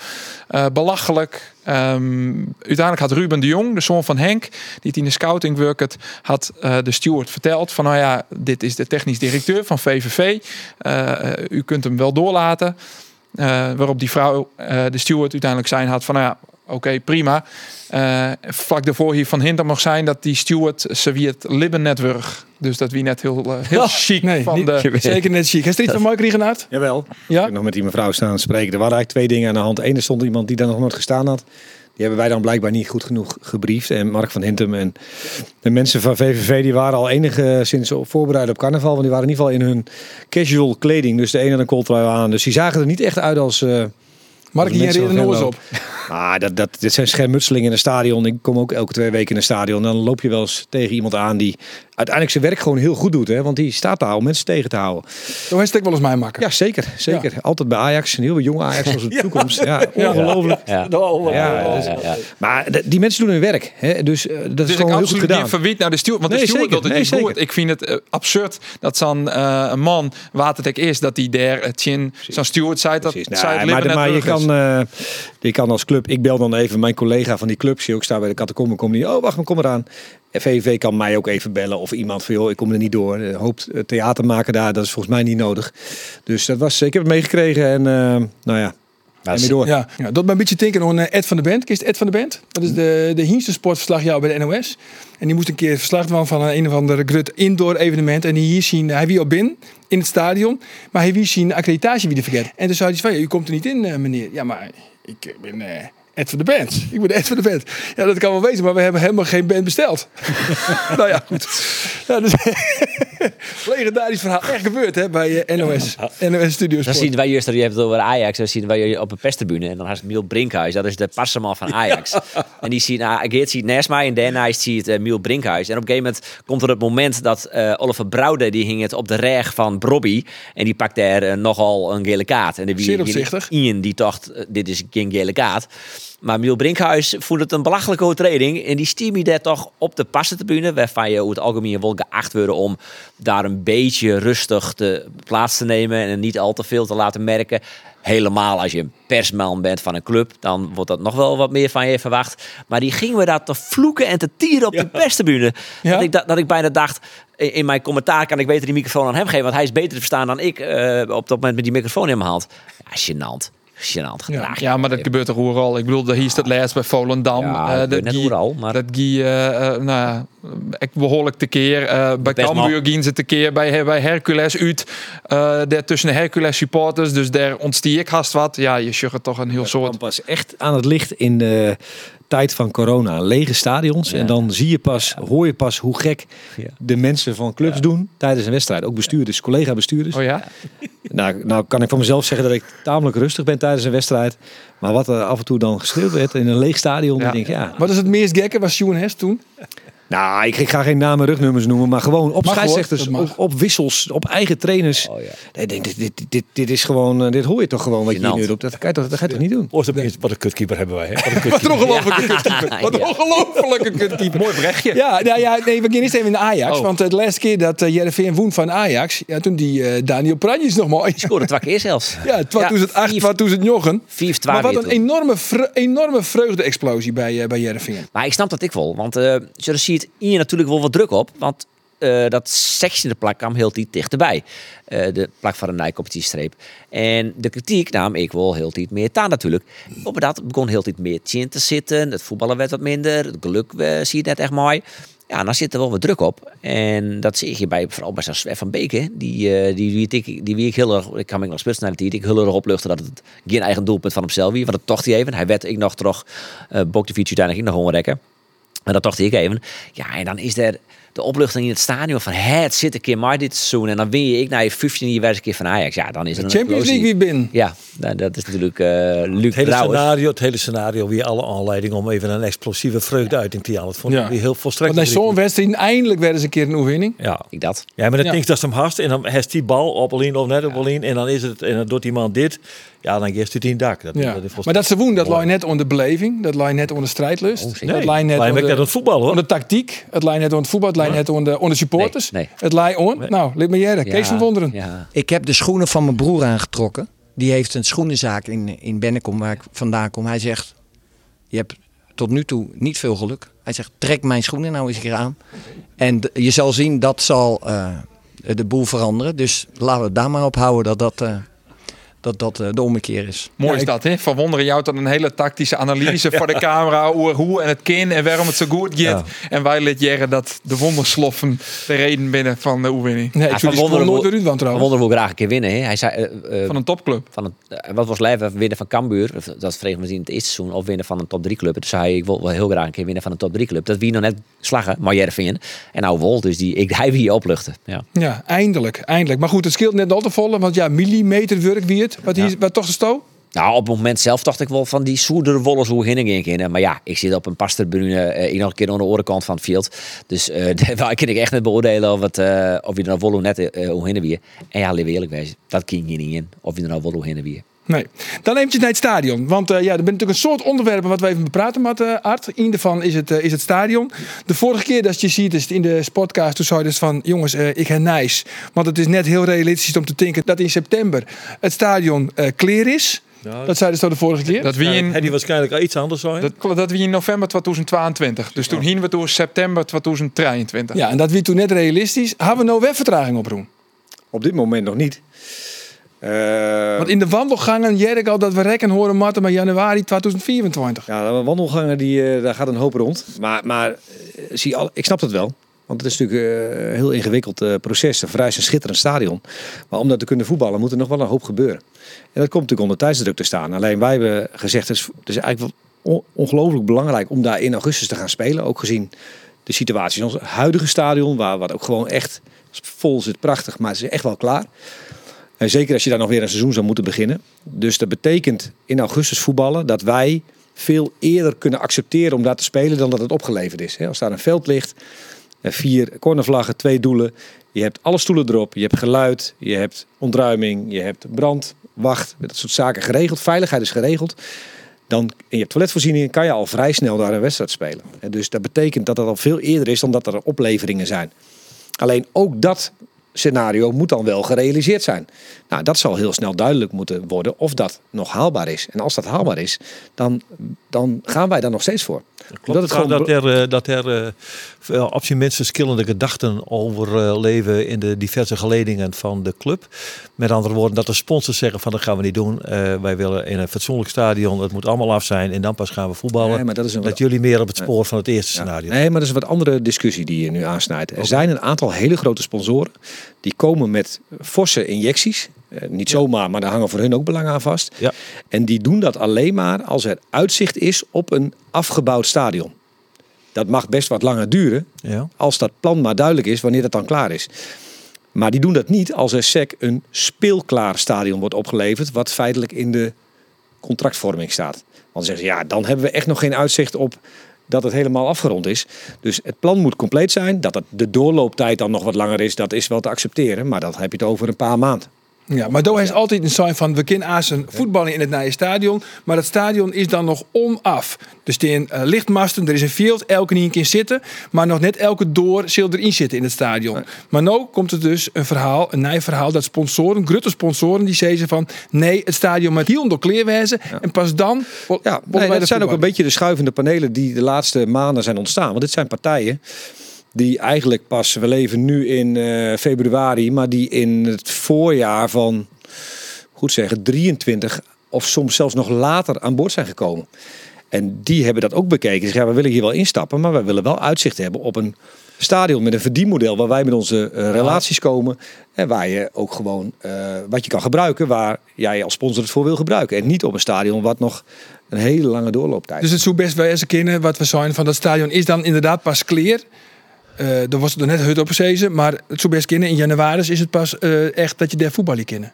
Belachelijk. Ehm, uiteindelijk had Ruben de Jong, de zoon van Henk, die in de scouting werkt, had de steward verteld van, nou ja, dit is de technisch directeur van VVV. U kunt hem wel doorlaten. Waarop die vrouw, de steward, uiteindelijk zijn had van, nou ja, oké, prima. Eh vlak daarvoor hier van Hintem nog zijn dat die wie het Libbennetwerk. Dus dat wie net heel, eh, heel chic Nee, van niet- de... zeker net chic. Heeft er iets van mooi Griegenaard? Jawel. Ja? Ik heb nog met die mevrouw staan spreken. Er waren eigenlijk twee dingen aan de hand. Eén, er stond iemand die daar nog nooit gestaan had. Die hebben wij dan blijkbaar niet goed genoeg gebriefd. En Mark van Hintem en de mensen van VVV die waren al enigszins voorbereid op carnaval. Want die waren in ieder geval in hun casual kleding. Dus de ene had een kooltrui aan. Dus die zagen er niet echt uit als... eh, Mark, mensen reden nog eens op. Ah, dat, dat, dit zijn schermutselingen in een stadion. Ik kom ook elke twee weken in een stadion. En dan loop je wel eens tegen iemand aan die uiteindelijk zijn werk gewoon heel goed doet. Hè? Want die staat daar om mensen tegen te houden. Zo is het ook wel eens mij makker. Ja, zeker. zeker. Altijd bij Ajax. Een heel jonge Ajax als de toekomst. Ja, ongelooflijk. Ja. Ja, dus- ja, ja. Maar die mensen doen hun werk. Hè? Dus eh, dat is Dus ik gewoon heel goed absoluut gedaan. verwijt naar de steward. Want Nee, de steward doet het Nee, niet goed. zeker. Ik vind het eh, absurd dat zo'n eh, een man, wat het ook is, dat hij daar het chin, zo'n steward zei dat zei het maar, maar je, kan, eh, je kan als club, ik bel dan even mijn collega van die club, die ook staat bij de Catacombe, kom die, oh wacht, maar kom eraan. En VVV kan mij ook even bellen of iemand van, joh, ik kom er niet door. Eh, Hoopt eh, theater maken daar, dat is volgens mij niet nodig. Dus dat was, ik heb het meegekregen en eh, nou ja, door. Ja, ja, dat me een beetje denken aan Ed van de Bent. Kist Ed van de Bent? Dat is de, de Hienste sportverslagjouwer bij de NOS. En die moest een keer verslag doen van een, een of andere grut indoor evenement. En die hier zien, hij wie al binnen in het stadion. Maar hij wie zien accreditatie wie vergeten. En toen zei hij van, ja, u komt er niet in, meneer. Ja, maar ik ben eh, Ed van de Bent. Ik ben Ed van de Bent. Ja, dat kan wel wezen, maar we hebben helemaal geen band besteld. nou ja, goed. Ja, dus, legendarisch verhaal. Echt gebeurd hè, bij eh, NOS. NOS Studios. Dan zien wij juist dat je hebt het over Ajax. Dan zien wij op een perstribune. En dan is Miel Brinkhuis. Dat is de passerman van Ajax. en die ziet, nou, Geert ziet naast mij. En daarna ziet uh, Miel Brinkhuis. En op een gegeven moment komt er het moment dat eh, Oliver Brouwer. Die hing het op de reg van Brobby. En die pakt daar eh, nogal een gele kaart. En de Zeer opzichtig. Ian die dacht, dit is geen gele kaart. Maar Miel Brinkhuis voelt het een belachelijke overtreding. En die stiem daar toch op de passentribune. Waarvan je over het algemeen wel geacht worden om daar een beetje rustig te, plaats te nemen. En niet al te veel te laten merken. Helemaal als je een persman bent van een club, dan wordt dat nog wel wat meer van je verwacht. Maar die gingen we daar te vloeken en te tieren op de perstribune. Ja? Dat, ik, dat, dat ik bijna dacht, in in mijn commentaar kan ik beter die microfoon aan hem geven. Want hij is beter te verstaan dan ik eh, op dat moment met die microfoon in mijn hand. Ja, gênant. Gênant gedrag. Ja, maar dat gebeurt toch overal. Ik bedoel, hier is het laatst bij Volendam. Ja, Eh, dat net overal, maar- Dat gie, eh, eh, nou ja, ik behoorlijk tekeer. eh bij Cambuur gingen ze tekeer bij, bij Hercules uit. daar tussen de Hercules supporters. Dus daar ontstie ik haast wat. Ja, je sugget toch een heel soort... pas echt aan het licht in de tijd van corona. Lege stadions. En dan zie je pas, hoor je pas hoe gek Ja. de mensen van clubs doen tijdens een wedstrijd. Ook bestuurders, collega-bestuurders. Oh ja? Nou, nou kan ik van mezelf zeggen dat ik tamelijk rustig ben tijdens een wedstrijd. Maar wat er af en toe dan geschreeuwd werd in een leeg stadion. Ja. Ik denk, ja. Wat is het meest gekke? Was Sjoen Hest toen? Nou, ik, ik ga geen namen en rugnummers noemen. Maar gewoon op Mag, scheidsrechters, op, op wissels, op eigen trainers. Oh, ja. Nee, dit, dit, dit, dit, dit is gewoon, eh, dit hoor je toch gewoon wat je nu doet. Dat kan je toch, dat ga je toch niet doen? Eens, wat een kutkeeper hebben wij. Hè? Wat een Wat ongelofelijke kutkeeper. Wat een Ja. ongelofelijke kutkeeper. Mooi brechtje. Ja, nou ja, nee, we gaan eerst even in de Ajax. Oh. Want de laatste keer dat uh, Jereveen woen van Ajax, ja, toen die eh, Daniel Pranjes nog mooi. Scoorde twee keer zelfs. Ja, 2008, vier- 2009. 4-2 Maar wat een toen. enorme, vre- enorme vreugde-explosie bij, eh bij Jereveen. Maar ik snap dat ik wel. Want eh je hier natuurlijk wel wat druk op. Want eh, dat zestiende plak kwam heel tijd dichterbij. Eh, de plak van een nijcompetitiestreep. En de kritiek nam ik wel heel tijd meer taan natuurlijk. Op dat begon heel tijd meer in te zitten. Het voetballen werd wat minder. Het geluk eh, zie je net echt mooi. Ja, dan zit er wel wat druk op. En dat zie je bij, vooral bij zo'n van Beek. hè. Die, die, die, die, die wie ik heel erg, ik kan me nog spitsen naar de tijd, ik opluchten dat het geen eigen doelpunt van hemzelf wie. Want dat tocht hij even. Hij werd ik nog toch, de fiets uiteindelijk ik nog gewoon En dat dacht ik even. Ja, en dan is er de opluchting in het stadion van hè, het zit een keer maar dit seizoen. En dan win je ik na je 15 jaar een keer van Ajax. Ja, dan is er een Champions explosie. League wie binnen. Ja, nou, dat is natuurlijk eh Luc Het hele, Brouwers. scenario, het hele scenario, weer alle aanleiding om even een explosieve vreugdeuiting te halen. Dat vond ik Ja. weer heel volstrekt. Want zo'n wedstrijd eindelijk werden ze een keer een oefening. Ja. Ik dat. Ja, maar dan Ja. denk ik dat ze hem hast en dan heeft die bal op een of net op en dan is het en dan doet iemand dit. Ja, dan geeft het in het dak. Dat, Ja. dat is Maar dat ze woen, dat lag net onder beleving. Dat lag net onder strijdlust. Oh, dat Nee, lag net onder, het voetbal hoor. onder tactiek. Het lag net onder het voetbal. Het lag net onder, onder supporters. Nee, nee. Het lag on. Nou, lid maar jij. Kees van Wonderen. Ja. Ik heb de schoenen van mijn broer aangetrokken. Die heeft een schoenenzaak in, in Bennekom, waar ik vandaan kom. Hij zegt, je hebt tot nu toe niet veel geluk. Hij zegt, trek mijn schoenen nou eens een keer aan. En je zal zien, dat zal eh, de boel veranderen. Dus laten we het daar maar op houden dat dat, eh, dat dat eh, de ommekeer is. Mooi Ja, is ik- dat, hè? Verwonderen jou tot een hele tactische analyse voor de camera. Hoe, hoe en het kin en waarom het zo goed gaat. Ja. En wij liet jaren dat de wondersloffen de reden binnen van de oefening. Nee, ik nooit wil- graag een keer winnen. Hè? Hij zei, eh, eh, Van een topclub. van een, wat was leven winnen van Cambuur, dat vregen we zien in het eerste seizoen, of winnen van een top 3 club. Dus zei hij, ik wil wel heel graag een keer winnen van een top 3 club. Dat wie nog net slagen, maar Jervin. En nou Wol, dus die, ik, hij wie je opluchten. Ja. Ja, eindelijk, eindelijk. Maar goed, het scheelt net al te volle, want ja, millimeterwerk wie het. Wat, hier, wat toch de sto? Nou, op het moment zelf dacht ik wel van die soerdere wollers hoe heen ik in. Maar ja, ik zit op een pasterbrune, eh ik nog een keer aan de orenkant van het veld. Dus eh daar kan ik echt niet beoordelen of, het, eh, of je er nou hoe net eh, hoe heen weer. En ja, leven eerlijk wezen, dat king je niet in. Of je er nou hoe heen weer. Nee. Dan eventjes naar het stadion. Want eh, ja, er zijn natuurlijk een soort onderwerpen wat we even bepraten met eh Art. Eén daarvan is het, eh, is het stadion. De vorige keer dat je ziet is in de podcast, toen zei je dus van jongens, eh, ik heb nice. Want het is net heel realistisch om te denken dat in september het stadion eh clear is. Dat zei dus de vorige keer. Dat wie in, Had die waarschijnlijk al iets anders zijn. dat, dat wie in november 2022. Dus toen hingen we toen september 2023. Ja, en dat wie toen net realistisch. Hebben we nou weer vertraging op Roen? Op dit moment nog niet. Eh, Want in de wandelgangen jerk al dat we rekken horen matten maar januari 2024. Ja, de wandelgangen, die, eh, daar gaat een hoop rond. Maar, maar eh, zie al, ik snap het wel. Want het is natuurlijk een heel ingewikkeld proces. Een vrij een schitterend stadion. Maar om dat te kunnen voetballen moet er nog wel een hoop gebeuren. En dat komt natuurlijk onder tijdsdruk te staan. Alleen wij hebben gezegd, het is, het is eigenlijk ongelooflijk belangrijk om daar in augustus te gaan spelen. Ook gezien de situatie in ons huidige stadion, waar wat ook gewoon echt vol zit, prachtig. Maar het is echt wel klaar. En zeker als je daar nog weer een seizoen zou moeten beginnen. Dus dat betekent in augustus voetballen dat wij veel eerder kunnen accepteren om daar te spelen dan dat het opgeleverd is. Als daar een veld ligt, eh, vier cornervlaggen, twee doelen. Je hebt alle stoelen erop, je hebt geluid, je hebt ontruiming, je hebt brand, wacht, dat soort zaken geregeld. Veiligheid is geregeld. Dan, en je hebt toiletvoorzieningen, kan je al vrij snel daar een wedstrijd spelen. En dus dat betekent dat dat al veel eerder is dan dat er opleveringen zijn. Alleen ook dat scenario moet dan wel gerealiseerd zijn. Nou, dat zal heel snel duidelijk moeten worden of dat nog haalbaar is. En als dat haalbaar is, dan, dan gaan wij daar nog steeds voor. Klopt het het gewoon dat er, eh, dat er op zijn minst verschillende gedachten over eh, leven in de diverse geledingen van de club. Met andere woorden, dat de sponsors zeggen van dat gaan we niet doen. Eh, wij willen in een fatsoenlijk stadion, het moet allemaal af zijn en dan pas gaan we voetballen. Nee, maar dat is een dat jullie meer op het spoor van het eerste Ja. scenario. Nee, maar dat is een wat andere discussie die je nu aansnijdt. Er zijn een aantal hele grote sponsoren die komen met forse injecties. Eh, niet zomaar, maar daar hangen voor hun ook belangen aan vast. Ja. En die doen dat alleen maar als er uitzicht is op een afgebouwd stadion. Dat mag best wat langer duren, Ja. als dat plan maar duidelijk is wanneer dat dan klaar is. Maar die doen dat niet als er SEC een speelklaar stadion wordt opgeleverd, wat feitelijk in de contractvorming staat. Want dan zeggen ze, ja, dan hebben we echt nog geen uitzicht op dat het helemaal afgerond is. Dus het plan moet compleet zijn. Dat het de doorlooptijd dan nog wat langer is, dat is wel te accepteren. Maar dat heb je het over een paar maanden. Ja, maar Doha is altijd een sign van we kunnen Azen voetballen in het nieuwe stadion, maar dat stadion is dan nog onaf. Dus er zijn eh, lichtmasten, er is een veld, elke niet een keer zitten, maar nog net elke door zal erin zitten in het stadion. Maar nu komt er dus een verhaal, een nieuw verhaal dat sponsoren, grote sponsoren, die zeggen van nee, het stadion met heel door kleerwijzen en pas dan. Ja, nee, dat zijn ook een beetje de schuivende panelen die de laatste maanden zijn ontstaan. Want dit zijn partijen die eigenlijk pas, we leven nu in eh, februari, maar die in het voorjaar van, goed zeggen, 23 of soms zelfs nog later aan boord zijn gekomen. En die hebben dat ook bekeken. Ze zeggen, ja, we willen hier wel instappen, maar we willen wel uitzicht hebben op een stadion met een verdienmodel waar wij met onze eh, relaties komen. En waar je ook gewoon eh, wat je kan gebruiken, waar jij als sponsor het voor wil gebruiken. En niet op een stadion wat nog een hele lange doorlooptijd Dus het zou best wel eens een kennen wat we zijn van dat stadion is dan inderdaad pas clear. Eh er was er net hut op gezeten, maar het zou best kennen. In januari is het pas eh, echt dat je daar voetballen kennen.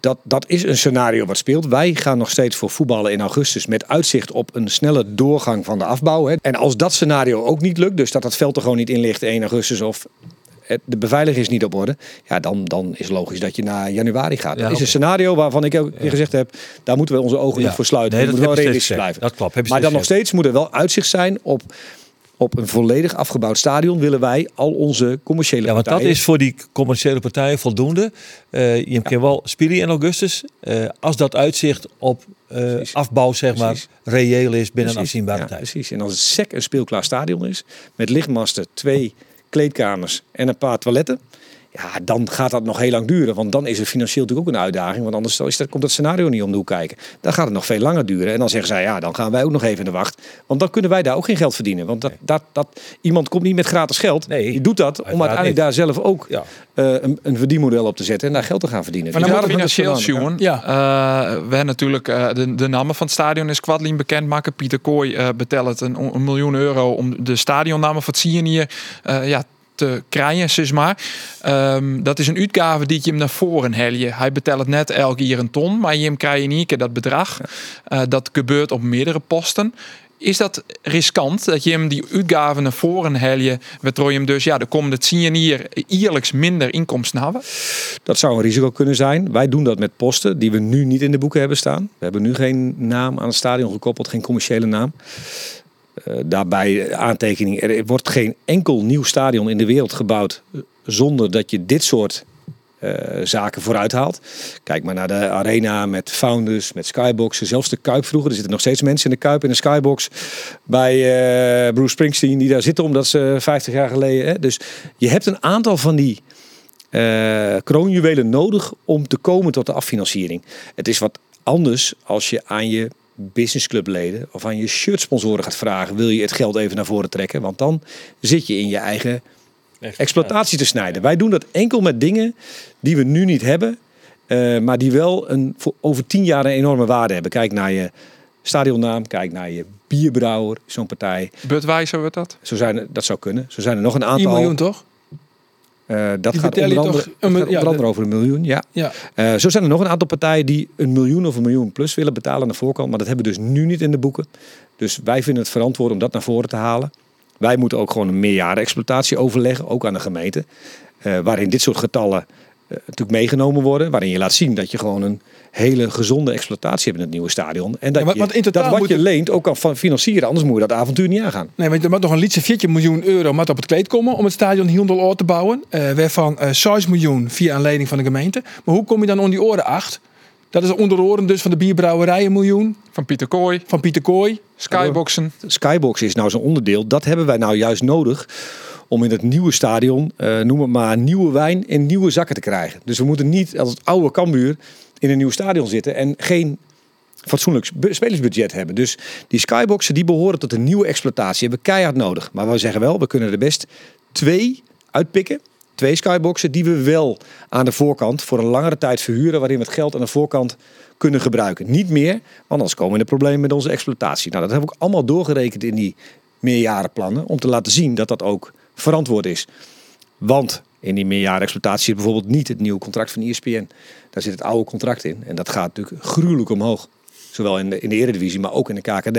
dat, dat is een scenario wat speelt. Wij gaan nog steeds voor voetballen in augustus met uitzicht op een snelle doorgang van de afbouw. Hè. En als dat scenario ook niet lukt, dus dat het veld er gewoon niet in ligt 1 augustus of het- de beveiliging is niet op orde, ja, dan, dan is logisch dat je naar januari gaat. Ja, dat is een scenario waarvan ik ook gezegd heb, daar moeten we onze ogen Ja. niet voor sluiten. Nee, we dat moeten wel realistisch blijven. Dat klopt, heb je maar dan nog steeds moet er wel uitzicht zijn op, op een volledig afgebouwd stadion. Willen wij al onze commerciële Ja, want dat partijen- is voor die commerciële partijen voldoende. Eh, je kan wel spelen in augustus. eh, als dat uitzicht op eh, afbouw, zeg maar, reëel is binnen een afzienbare ja, tijd. Precies. En als het SEC een speelklaar stadion is, met lichtmasten, twee kleedkamers en een paar toiletten. Ja, dan gaat dat nog heel lang duren. Want dan is het financieel natuurlijk ook een uitdaging. Want anders is dat, komt dat scenario niet om de hoek kijken. Dan gaat het nog veel langer duren. En dan zeggen zij, ja, dan gaan wij ook nog even in de wacht. Want dan kunnen wij daar ook geen geld verdienen. Want dat, dat, dat, iemand komt niet met gratis geld. Nee, Die doet dat om uiteindelijk niet. daar zelf ook Ja. eh, een, een verdienmodel op te zetten. En daar geld te gaan verdienen. Maar Dus dan moet daarom financieel aan. Ja. we hebben natuurlijk eh, de, de namen van het stadion is Kwadlien bekend maken. Pieter Kooi eh betelt een, een miljoen euro om de stadionnamen van het zien hier eh, ja, te krijgen, zeg maar. Ehm, dat is een uitgave die je hem naar voren helje. Hij betelt het net elke jaar een ton, maar je hem krijg je in één keer dat bedrag. Eh, dat gebeurt op meerdere posten. Is dat riskant dat je hem die uitgaven naar voren helje, waardoor je hem dus ja de komende tien jaar hier ierlijks minder inkomsten hebben? Dat zou een risico kunnen zijn. Wij doen dat met posten die we nu niet in de boeken hebben staan. We hebben nu geen naam aan het stadion gekoppeld, geen commerciële naam. Eh, daarbij aantekening, er wordt geen enkel nieuw stadion in de wereld gebouwd eh, zonder dat je dit soort eh, zaken vooruit haalt. Kijk maar naar de arena met founders, met skyboxen, zelfs de Kuip vroeger. Er zitten nog steeds mensen in de Kuip in de skybox bij eh, Bruce Springsteen die daar zitten omdat ze 50 jaar geleden. Hè? Dus je hebt een aantal van die eh, kroonjuwelen nodig om te komen tot de affinanciering. Het is wat anders als je aan je businessclubleden of aan je shirtsponsoren gaat vragen: wil je het geld even naar voren trekken? Want dan zit je in je eigen exploitatie te snijden. Wij doen dat enkel met dingen die we nu niet hebben, eh, maar die wel een, voor over tien jaar een enorme waarde hebben. Kijk naar je stadionnaam, kijk naar je bierbrouwer, zo'n partij. Budweiser wordt dat? Zo zijn dat zou kunnen. Zo zijn er nog een 1 aantal. miljoen toch? Eh, dat Die gaat onder andere, toch een gaat mil- ja, onder andere over een miljoen. Ja. Ja. Eh, zo zijn er nog een aantal partijen die een miljoen of een miljoen plus willen betalen aan de voorkant. Maar dat hebben we dus nu niet in de boeken. Dus wij vinden het verantwoord om dat naar voren te halen. Wij moeten ook gewoon een meerjaren exploitatie overleggen, ook aan de gemeente. eh, waarin dit soort getallen natuurlijk meegenomen worden. Waarin je laat zien dat je gewoon een hele gezonde exploitatie hebt in het nieuwe stadion. En dat, Ja, je, want in totaal dat wat je het- leent ook kan van financieren. Anders moet je dat avontuur niet aangaan. Nee, want er moet nog een lietse 14 miljoen euro moet op het kleed komen om het stadion Hiondel te bouwen. eh waarvan eh 6 miljoen via aanleiding van de gemeente. Maar hoe kom je dan om die oren acht? Dat is onder oren dus van de bierbrouwerij een miljoen. Van Pieter Kooi, Van Pieter Kooi. Skyboxen. Skybox is nou zo'n onderdeel. Dat hebben wij nou juist nodig om in het nieuwe stadion, eh, noem het maar, nieuwe wijn in nieuwe zakken te krijgen. Dus we moeten niet als het oude Cambuur in een nieuw stadion zitten en geen fatsoenlijk sp- spelersbudget hebben. Dus die skyboxen die behoren tot een nieuwe exploitatie. Hebben we keihard nodig. Maar we zeggen wel, we kunnen er best twee uitpikken. Twee skyboxen die we wel aan de voorkant voor een langere tijd verhuren. Waarin we het geld aan de voorkant kunnen gebruiken. Niet meer, want anders komen we in de problemen met onze exploitatie. Nou, dat hebben we ook allemaal doorgerekend in die meerjarenplannen. Om te laten zien dat dat ook verantwoord is. Want in die meerjaren exploitatie zit bijvoorbeeld niet het nieuwe contract van ESPN. Daar zit het oude contract in. En dat gaat natuurlijk gruwelijk omhoog. Zowel in de, in de Eredivisie, maar ook in de KKD.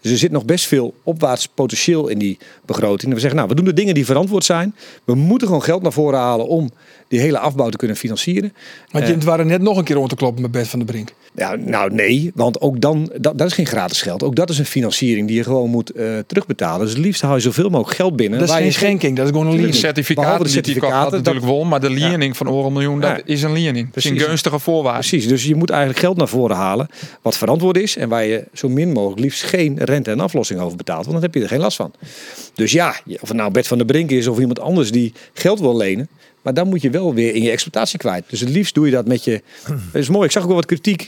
Dus er zit nog best veel opwaarts potentieel in die begroting. En we zeggen, nou, we doen de dingen die verantwoord zijn. We moeten gewoon geld naar voren halen om die hele afbouw te kunnen financieren. Want Eh. je waren net nog een keer rond te kloppen met Bert van der Brink. Ja, nou nee, want ook dan, dat, dat is geen gratis geld. Ook dat is een financiering die je gewoon moet eh, terugbetalen. Dus het liefst haal je zoveel mogelijk geld binnen. Dat is geen schenking, dat is gewoon een lening. certificaten, de die die certificaten, had natuurlijk wel, maar de lening van Oren miljoen, dat Ja. is een lening. Dat is een gunstige voorwaarde. Precies, dus je moet eigenlijk geld naar voren halen wat verantwoord is en waar je zo min mogelijk liefst geen rente en aflossing over betaalt, want dan heb je er geen last van. Dus ja, of het nou Bert van der Brink is of iemand anders die geld wil lenen, maar dan moet je wel weer in je exploitatie kwijt. Dus het liefst doe je dat met je. Dat is mooi. Ik zag ook wel wat kritiek.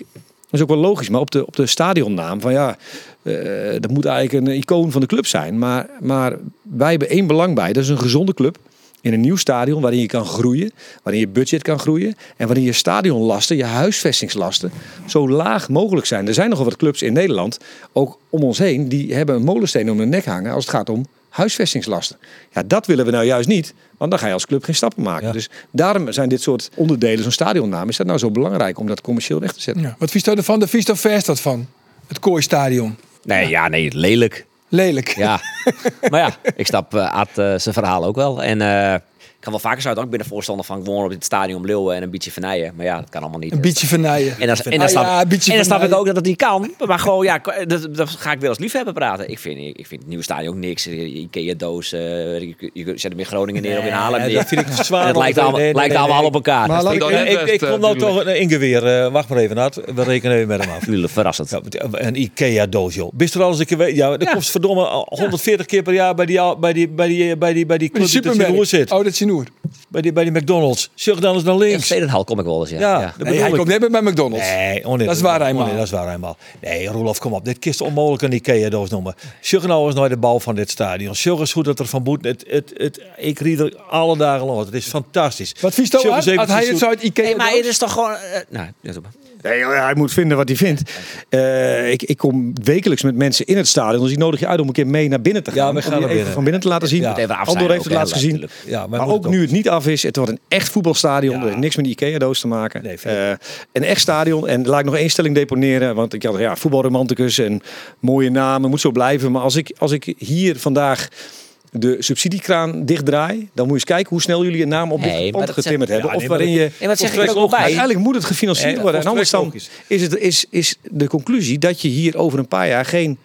Dat is ook wel logisch, maar op de, op de stadionnaam van ja, eh, dat moet eigenlijk een icoon van de club zijn. Maar, maar wij hebben één belang bij. Dat is een gezonde club in een nieuw stadion waarin je kan groeien, waarin je budget kan groeien en waarin je stadionlasten, je huisvestingslasten zo laag mogelijk zijn. Er zijn nogal wat clubs in Nederland, ook om ons heen, die hebben een molensteen om hun nek hangen als het gaat om huisvestingslasten. Ja, dat willen we nou juist niet, want dan ga je als club geen stappen maken. Ja. Dus daarom zijn dit soort onderdelen, zo'n stadionnaam, is dat nou zo belangrijk om dat commercieel weg te zetten. Ja. Wat vies je ervan? De vies toch vers dat van? Het Kooistadion. Nee, ja, nee, lelijk. Lelijk. Ja. maar ja, ik snap eh Ad eh, zijn verhaal ook wel. En eh, kan wel vaker zo ik ben een voorstander van gewoon op het stadion Leeuwen en een beetje vernijen. Maar ja, dat kan allemaal niet. Een beetje vernijen. En dan, en dan Ah, snap, ja, en dan snap ik ook dat het niet kan. Maar gewoon, ja, dat, dat ga ik wel als liefhebber praten. Ik vind, ik vind het nieuwe stadion ook niks. Ikea-doos, eh, je, je zet hem in Groningen neer of in Haarlem Nee, neer. dat vind ik zwaar. En het lijkt allemaal, nee, nee, lijkt allemaal nee. op elkaar. Maar ik- Ik, ik, eh, kom nou toch een ingeweer. eh wacht maar even, Nat. We rekenen even met hem af. Tuurlijk, verrassend. Ja, een Ikea-doos, joh. Bist er al eens een keer... Ja, dat Ja. kost verdomme al 140 keer per jaar bij die, bij die, bij die, bij die, bij die club die. Bij die, bij die McDonald's. Zucht dan eens naar In links. de hal kom ik wel eens, ja. Ja, ja. dat Nee, hij ik. komt net bij McDonald's. Nee, oh nee, Dat is waar eenmaal. nee, dat is waar eenmaal. Nee, Roelof, kom op. Dit kist onmogelijk een Ikea-doos noemen. Zorg nou eens naar de bouw van dit stadion. Zorg eens hoe dat er van boet... Het, het, het, ik ried er alle dagen langs. Het is fantastisch. Wat vies Zorg aan? Had hij het zo uit Ikea Hey, maar het is toch gewoon... eh, nou, ja, zo maar. Nee, hij moet vinden wat hij vindt. Eh, ik, ik kom wekelijks met mensen in het stadion. Dus ik nodig je uit om een keer mee naar binnen te gaan. Ja, we gaan om even binnen. van binnen te laten zien. Ja. Even Andor heeft ook, het laatst gezien. natuurlijk. Ja, Maar, ook nu het niet af is, het wordt een echt voetbalstadion. Er heeft niks met Ikea-doos te maken. Nee. Eh, een echt stadion. En laat ik nog één stelling deponeren. Want ik had ja, voetbalromanticus en mooie namen. Moet zo blijven. Maar als ik, als ik hier vandaag de subsidiekraan dichtdraai, dan moet je eens kijken hoe snel jullie een naam op Nee, getimmerd hebben. Ja, of nee, waarin je Nee, wat zeg ik er ook bij? Uiteindelijk moet het gefinancierd Nee, worden. En anders dan is, het, is, is de conclusie dat je hier over een paar jaar geen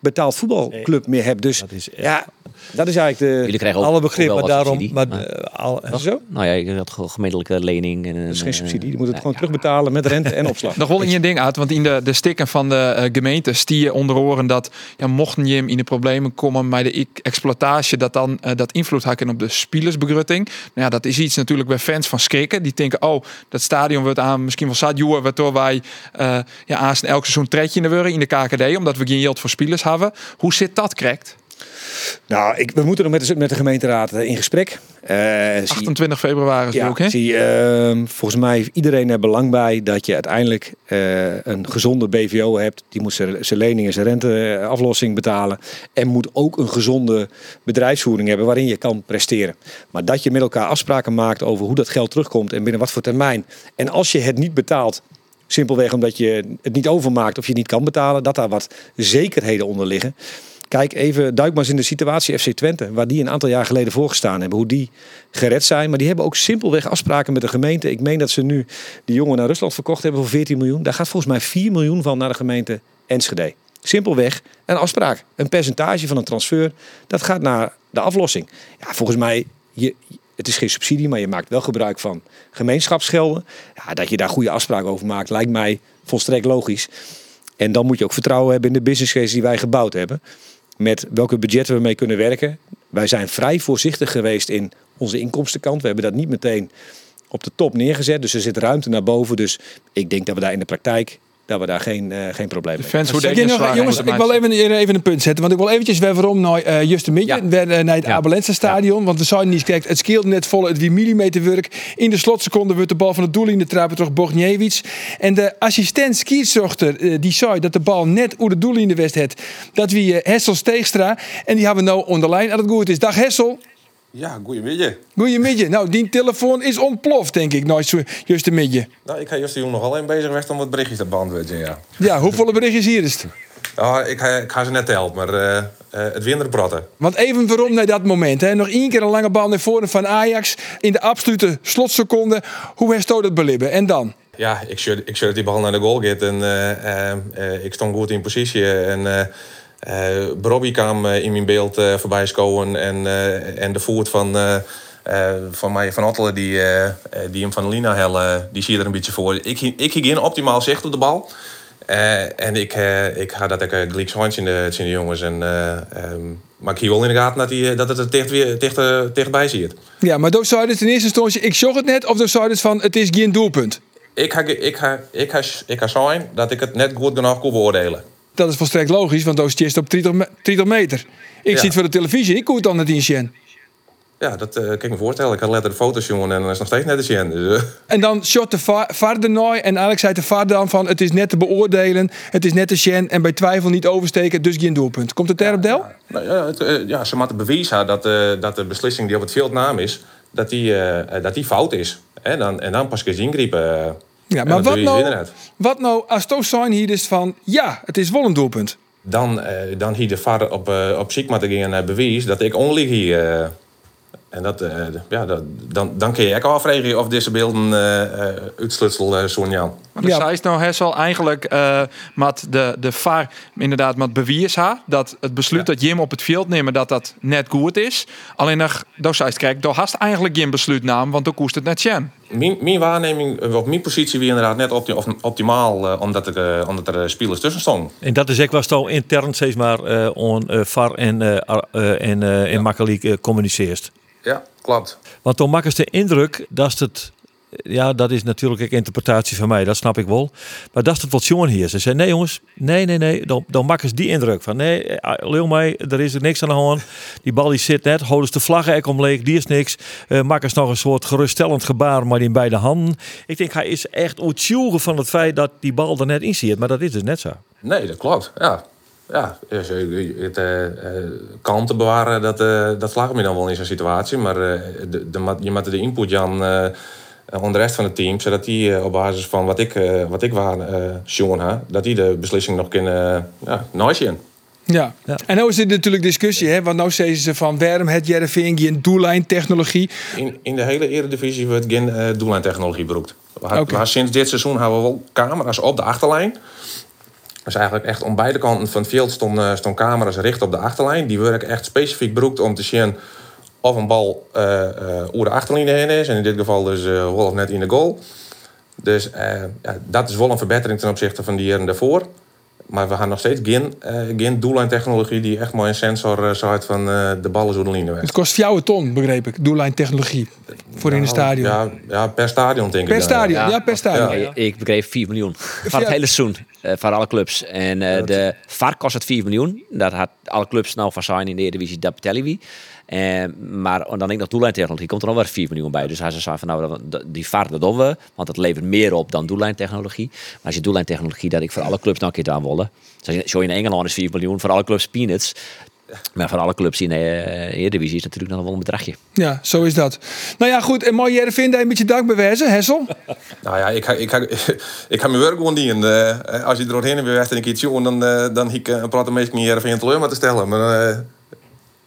betaald voetbalclub meer hebt. Dus Dat is ja, dat is eigenlijk de... Jullie krijgen ook Alle begrip, maar daarom... Maar, maar- eh, al, zo? Nou ja, je had gewoon gemiddelijke lening. En, Dat is geen subsidie. Die moet het gewoon terugbetalen met rente en opslag. Nog wel in je ding uit, want in de, de stikken van de eh, gemeente stie je onder oren dat ja, mochten je hem in de problemen komen met de exploitatie, dat dan eh, dat invloed hakken op de spielersbegrutting. Nou ja, dat is iets natuurlijk bij fans van schrikken. Die denken, oh, dat stadion wordt aan misschien wel zat joer, waardoor wij eh ja, elk seizoen tredje in de worden in de KKD, omdat we geen geld voor spelers hebben. Hoe zit dat correct? Nou, ik, we moeten nog met de, met de gemeenteraad eh, in gesprek. Eh, zie- 28 februari is Ja, ook, hè? zie, ehm, volgens mij heeft iedereen er belang bij dat je uiteindelijk eh, een gezonde BVO hebt. Die moet zijn zijn lening en zijn renteaflossing betalen. En moet ook een gezonde bedrijfsvoering hebben waarin je kan presteren. Maar dat je met elkaar afspraken maakt over hoe dat geld terugkomt en binnen wat voor termijn. En als je het niet betaalt, simpelweg omdat je het niet overmaakt of je niet kan betalen, dat daar wat zekerheden onder liggen. Kijk even, duik maar eens in de situatie FC Twente, waar die een aantal jaar geleden voorgestaan hebben, hoe die gered zijn. Maar die hebben ook simpelweg afspraken met de gemeente. Ik meen dat ze nu die jongen naar Rusland verkocht hebben voor 14 miljoen. Daar gaat volgens mij 4 miljoen van naar de gemeente Enschede. Simpelweg een afspraak, een percentage van een transfer, dat gaat naar de aflossing. Ja, volgens mij, je, het is geen subsidie, maar je maakt wel gebruik van gemeenschapsgelden. Ja, dat je daar goede afspraken over maakt, lijkt mij volstrekt logisch. En dan moet je ook vertrouwen hebben in de business case die wij gebouwd hebben. Met welke budgetten we mee kunnen werken. Wij zijn vrij voorzichtig geweest in onze inkomstenkant. We hebben dat niet meteen op de top neergezet. Dus er zit ruimte naar boven. Dus ik denk dat we daar in de praktijk dat we daar geen, eh, geen probleem De mee fans hoe denk je nog, zwaar jongens, ik wil even, even een punt zetten. Want ik wil eventjes weer waarom naar eh Juste Midje, Ja. eh, naar het Ja. Abelense stadion. Want we zouden niet kijken, het scheelt net vol, het wie millimeterwerk. In de slotseconde wordt de bal van het doel in de trappen door Bogniewicz. En de assistent skierzochter eh, die zei dat de bal net hoe de doel in de west had. Dat wie Hessel Steegstra. En die hebben we nou onder lijn dat het goed is. Dag Hessel. Ja, goedemiddag. Goedemiddag. Nou, die telefoon is ontploft, denk ik, nooit zo Juste Midje. Nou, ik ga juist nog alleen bezig geweest om wat berichtjes te beantwoorden, ja. Ja, hoeveel berichtjes hier is het? Nou, ik, ga, ik ga ze net tellen, maar eh, eh, het winnen praten. Want even waarom naar dat moment. Hè? Nog één keer een lange bal naar voren van Ajax. In de absolute slotseconde. Hoe heeft dat belibben? En dan? Ja, ik zou ik die bal naar de goal gaat en eh, ik stond goed in positie. En Robbie kwam eh, in mijn beeld eh, voorbij scoren en, eh, en de voet van... eh, eh, van mij van Ottelen, die, eh, eh, die hem van Lina hellen, die zie je er een beetje voor. Ik, ik ging geen optimaal zicht op de bal. Eh, en ik, eh, ik ga dat ik uh, zo in de, in de jongens. En, eh, ehm, maar ik zie wel in de gaten dat, die, dat het er dicht, weer, dicht, eh, dichtbij ziet. Ja, maar toen zei het in eerste instantie, ik zag het net. Of toen zei het van, het is geen doelpunt. Ik ga, ik, ga, ik, ga, ik ga zijn dat ik het net goed genoeg kon beoordelen. Dat is volstrekt logisch, want toen is het op 30, me- 30 meter. Ik Ja. zit voor de televisie, ik het dan net in zien. Ja, dat eh, kan ik me voorstellen. Ik had letterlijk foto's, jongen, en dat is nog steeds net te zien. Dus, eh, En dan shot de va- vader nooit. En Alex zei de vader dan van, het is net te beoordelen. Het is net te zien. En bij twijfel niet oversteken, dus geen doelpunt. Komt het daarop, Del? nou, ja, het, eh, ja, ze moeten bewijzen dat, eh, dat de beslissing die op het veld naam is, dat die, dat die fout is. En dan, en dan pas kun je ingrijpen. Eh, Ja, maar wat nou, wat nou als Toos zijn hier is van, ja, het is wel een doelpunt. Dan, eh, dan hier de vader op, eh op ziek moeten gaan eh, bewijs dat ik onlieg hier. En dat, eh, ja, dat, dan, dan kun je ook afvragen of deze beelden eh eh uitslutsel eh zo'n Jan. Maar Ja. zij is nou Hessel eigenlijk eh met de, de VAR inderdaad met bewijs ha, dat het besluit dat Jim op het veld nemen dat dat net goed is. Alleen nog, daar zei ze, kijk, daar hast eigenlijk geen besluit naam, want dan koest het net Jen. Mijn, mijn waarneming op mijn positie wie inderdaad net opti- of- optimaal, omdat, er, omdat er spelers tussen stonden. En dat is ook was al intern steeds maar eh on eh, VAR en, en, eh en makkelijk communiceert. Ja, klopt. Want maak ik de indruk dat het. Ja, dat is natuurlijk een interpretatie van mij, dat snap ik wel. Maar dat is het wat jongen hier. Ze zei: nee, jongens, nee, nee, nee. Dan, dan maken ze die indruk van: nee, eh, leeuw mij, er is er niks aan de hand. Die bal die zit net, houden ze de vlaggen ek omleeg, die is niks. Uh, maken ze nog een soort geruststellend gebaar, maar in beide handen. Ik denk, hij is echt ontjoegen van het feit dat die bal er net in zit. Maar dat is dus net zo. Nee, dat klopt. Ja, ja, dus, het uh, kalmte bewaren, dat, uh, dat slaagt me dan wel in zo'n situatie. Maar de, de, je moet de input Jan onder de rest van het team, zodat die op basis van wat ik, wat ik waar ha, dat die de beslissing nog kunnen ja, ja. ja. en nu is er natuurlijk discussie, hè? want nu zeggen ze van waarom het Jereveen geen doellijntechnologie? In, in de hele eredivisie wordt geen uh, doellijntechnologie beroekt. We, okay. sinds dit seizoen hebben we wel camera's op de achterlijn. Dus eigenlijk echt om beide kanten van het veld stonden, stond camera's richt op de achterlijn. Die worden echt specifiek beroekt om te zien of een bal uh, uh, de achterlijn heen is. En in dit geval dus uh, wel of net in de goal. Dus ja, dat is wel een verbetering ten opzichte van die jaren daarvoor. Maar we gaan nog steeds geen, uh, geen doellijntechnologie die echt maar een sensor uh, zou van uh, de ballen zo de linie Het kost jouw ton, begreep ik, doellijntechnologie. Voor in het stadion. Ja, ja, per stadion denk per ik. Stadion, ja. ja. per stadion. Ja. Ik begreep 4 miljoen. Van het hele seizoen. van alle clubs. En de VAR kost het 4 miljoen. Dat had alle clubs nou van zijn in de Eredivisie, dat betellen wie. Uh, maar dan denk ik nog doellijntechnologie komt er nog wel 4 miljoen bij. Dus hij zei van nou, die vaart dat doen we, want dat levert meer op dan doellijntechnologie. Maar als je doellijntechnologie dat ik voor alle clubs nog een keer aan willen. Zo in Engeland is 4 miljoen, voor alle clubs peanuts. Maar voor alle clubs in de uh, Eredivisie is natuurlijk nog wel een bedragje. Ja, zo is dat. Nou ja, goed. En mooi jij vinden een beetje dank bewijzen, Hessel? nou ja, ik ga, ik ga, ik ga mijn werk gewoon doen. Uh, als je er doorheen weer weg en een keer dan, uh, dan ik een praat meest met Heerenveen teleur maar te stellen. Maar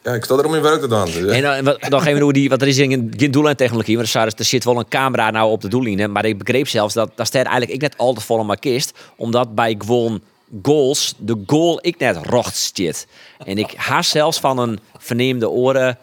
ja, ik sta er om in werk te doen. Dus, en dan, dan geven we die, want er is geen, geen doellijntechnologie, maar er, zit wel een camera nou op de doellijnen. Maar ik begreep zelfs dat dat staat eigenlijk ik net al te vol in mijn kist, omdat bij gewoon goals de goal ik net rocht zit. En ik haast zelfs van een verneemde oren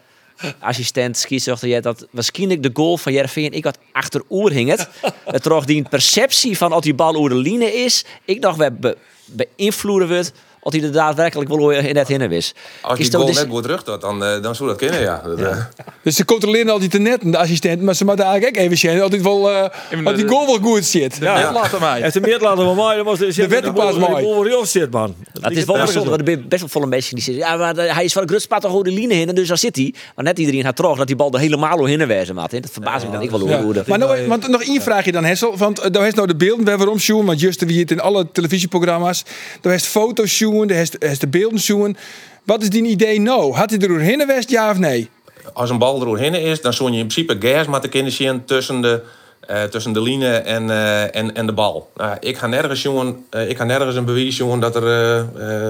assistent scheidsrechter dat waarschijnlijk de goal van Jervin ik had achter oer hing het. Het die perceptie van als die bal over de line is, ik dacht we be, beïnvloeden wordt of hij er daadwerkelijk wel in net hinnen is. Als die goal net goed terug doet, dan, uh, dan zou dat kunnen, ja. Dat, ja. Dus ze controleren altijd de net, de assistent, maar ze moeten eigenlijk ook even zien dat wel, uh, dat die goal wel goed zit. Ja, ja. laten mij. Heeft de meer laten we mij, dan was de wet pas mooi. De goal weer zit, man. Het is wel bijzonder, er zijn best wel volle mensen die zeggen, ja, maar hij is van de grutspad toch de line in, dus daar zit hij. Maar net iedereen gaat terug dat die bal er helemaal hinnen wezen, maat. Dat verbaast me dan ik wel hoe dat. Maar nou, want nog één vraagje dan, Hessel, want uh, daar is nou de beelden bij waarom Sjoen, want juist wie het in alle televisieprogramma's, daar is foto's Sjoen, daar is de beelden zoen. Wat is die idee nou? Had hij er doorheen geweest, ja of nee? Als een bal er doorheen is, dan zou je in principe gas moeten kunnen zien tussen de, uh, tussen de line en, uh, en, en de bal. Uh, ik ga nergens, jongen, ik ga nergens een bewijs, jongen, dat, er,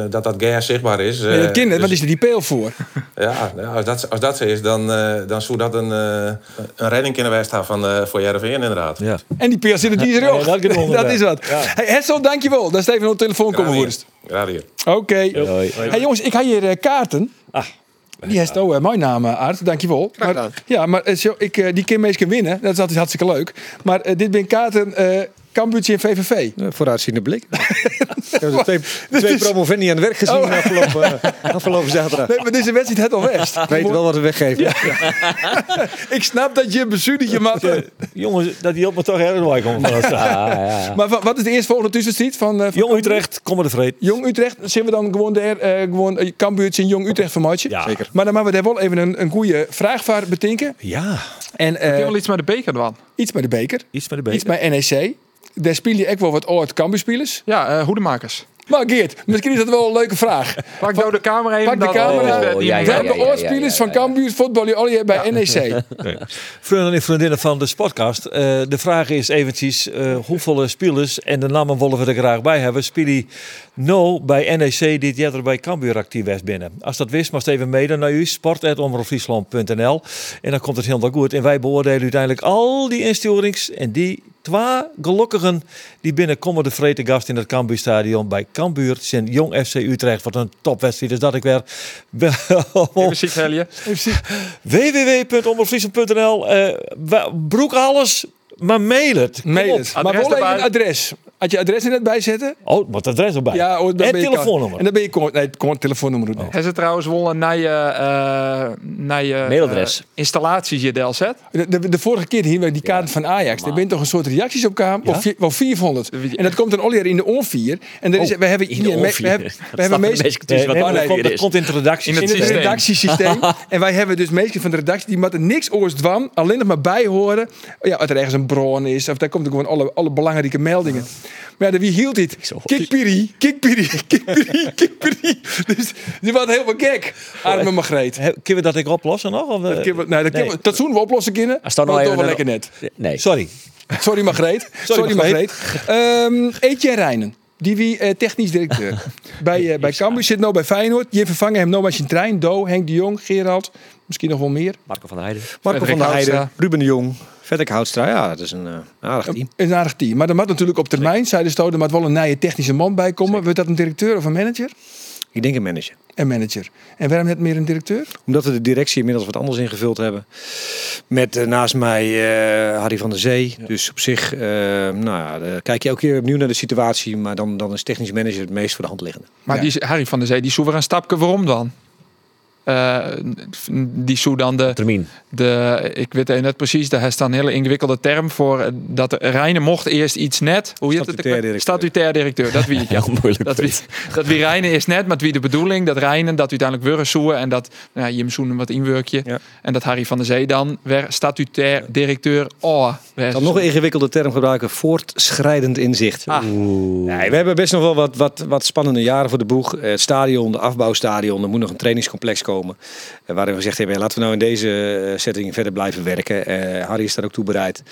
dat dat gas zichtbaar is. nee, dat kind, wat is er die peel voor? ja, als, dat, als dat zo is, dan, dan zou dat een, een redding kunnen wijsten van, voor JRV inderdaad. Ja. En die peel zit er die er ook. dat, is wat. Ja. Hey, Hessel, dankjewel. Dat is even op de telefoon komen woerst. Ja, hier. Oké. Okay. Hey jongens, ik ga hier kaarten. Ah. Die heeft ook mijn naam, Aard. Dankjewel. Maar, ja, maar ik, uh, die kan meestal winnen. Dat is altijd hartstikke leuk. Maar dit ben kaarten Cambuurtje en VVV. Ja, vooruitziende blik. Ik heb twee, twee promovendi aan het werk gezien oh. afgelopen, afgelopen zaterdag. Nee, maar deze wedstrijd het al best. Weet wel wat we weggeven. Ja. ik snap dat je een bezuurdertje maakt. Jongens, dat die op me toch heel komt. ja, Maar wat is de eerste volgende tussenstrijd van, uh, van Jong Utrecht, kom er vreed. Jong Utrecht, zien we dan gewoon daar, uh, gewoon uh, Cambuurtje en Jong Utrecht van matje? Ja, zeker. Maar dan moeten we daar wel even een, een goede vraag voor bedenken. Ja. En, uh, wel iets met de beker dan? Iets bij de beker. Iets bij de beker. Iets bij NEC. Daar speel je ook wel wat oud Cambuurspelers. Ja, uh, hoedemakers. Maar Geert, misschien is dat wel een leuke vraag. Pak nou de camera even. Pak de camera. Oh, ja, ja, oorspelers van Cambuur voetballen jullie bij NEC? Vrienden en vriendinnen van de podcast. Uh, de vraag is eventjes uh, hoeveel spelers, en de namen willen we er graag bij hebben, spelen no bij NEC dit jaar bij Cambuur actief was binnen. Als dat wist, mag even mede naar u, sport.omroepfriesland.nl en dan komt het helemaal goed. En wij beoordelen uiteindelijk al die instuurings en die twee gelukkigen die binnenkomen de vrede gast in het Cambuurstadion bij Cambuur zijn Jong FC Utrecht. Wat een topwedstrijd is dat ik weer. www.omroepfriesland.nl uh, Broek alles, maar mail het. Mail het. Maar wel even een adres. Had je adres er net bij zetten? Oh, wat adres erbij. Ja, oh, dan en ben je telefoonnummer. En dan ben je gewoon, nee, gewoon telefoonnummer. doen. Hebben ze trouwens wel een nieuwe, eh nieuwe Mailadres. eh, installaties je del zet? De, de, de vorige keer hier met die kaarten van Ajax, er bent toch een soort reacties op kwam, Ja? of vi- wel 400. En dat komt dan alweer in de onvier. En er is, Oh, we hebben in hier, de we, onvier. we hebben, we hebben meest, meestal Nee, nee, maar dat, komt, dat in het redactie. In het in het systeem. redactiesysteem. en wij hebben dus meestal van de redactie die moeten niks oors dwan, alleen nog maar bij horen. Ja, als er ergens een bron is, of daar komt gewoon alle, alle belangrijke meldingen. Maar ja, wie hield dit? Kikpiri, kikpiri, kikpiri, kikpiri. Dus die was helemaal gek. Arme Margreet. He- Kunnen we dat ik oplossen nog? Of, eh, Dat kunnen we, nee, dat, kunnen we, dat we oplossen kunnen. Als dan maar nou toch wel lekker net. Nee. Sorry. Sorry Margreet. Sorry, Margreet. Margreet. Ehm Etienne Rijnen. Die wie eh, technisch directeur. bij uh, bij Cambuur zit nou bij Feyenoord. Je vervangen hem nou met zijn trein. Do, Henk de Jong, Gerald. Misschien nog wel meer. Marco van der Heijden. Marco van der Heijden. Ruben de Jong, Frederik Houtstra. Ja, dat is een eh, aardig team. Een aardig team. Maar er moet natuurlijk op termijn, zei de Stoot, er moet wel een nieuwe technische man bij komen. Wordt dat een directeur of een manager? Ik denk een manager. Een manager. En waarom net meer een directeur? Omdat we de directie inmiddels wat anders ingevuld hebben. Met eh, naast mij eh, Harry van der Zee. Dus op zich, eh, nou ja, kijk je elke keer opnieuw naar de situatie. Maar dan, dan is technisch manager het meest voor de hand liggende. Maar Ja. die Harry van der Zee, die een stapje waarom dan? Eh, die zoe dan de, Termijn. de, ik weet het net precies, daar is dan een hele ingewikkelde term voor. eh, Dat Reine mocht eerst iets net. Hoe heet het? Statutair directeur. Statutair directeur, dat wie. Ja, moeilijk. Dat wie, dat wie Reine is net, maar wie de bedoeling, dat Reine dat uiteindelijk weer zoeken en dat nou, ja, je misschien wat inwerkje. Ja. En dat Harry van der Zee dan weer statutair directeur. Oh, Ik kan nog een ingewikkelde term gebruiken. Voortschrijdend inzicht. Ah. Nee, we hebben best nog wel wat, wat, wat spannende jaren voor de boeg. Eh, Het stadion, de afbouwstadion. Er moet nog een trainingscomplex komen. Eh, waarin we gezegd hebben, ja, laten we nou in deze eh, setting verder blijven werken. Eh, Harry is daar ook toe bereid.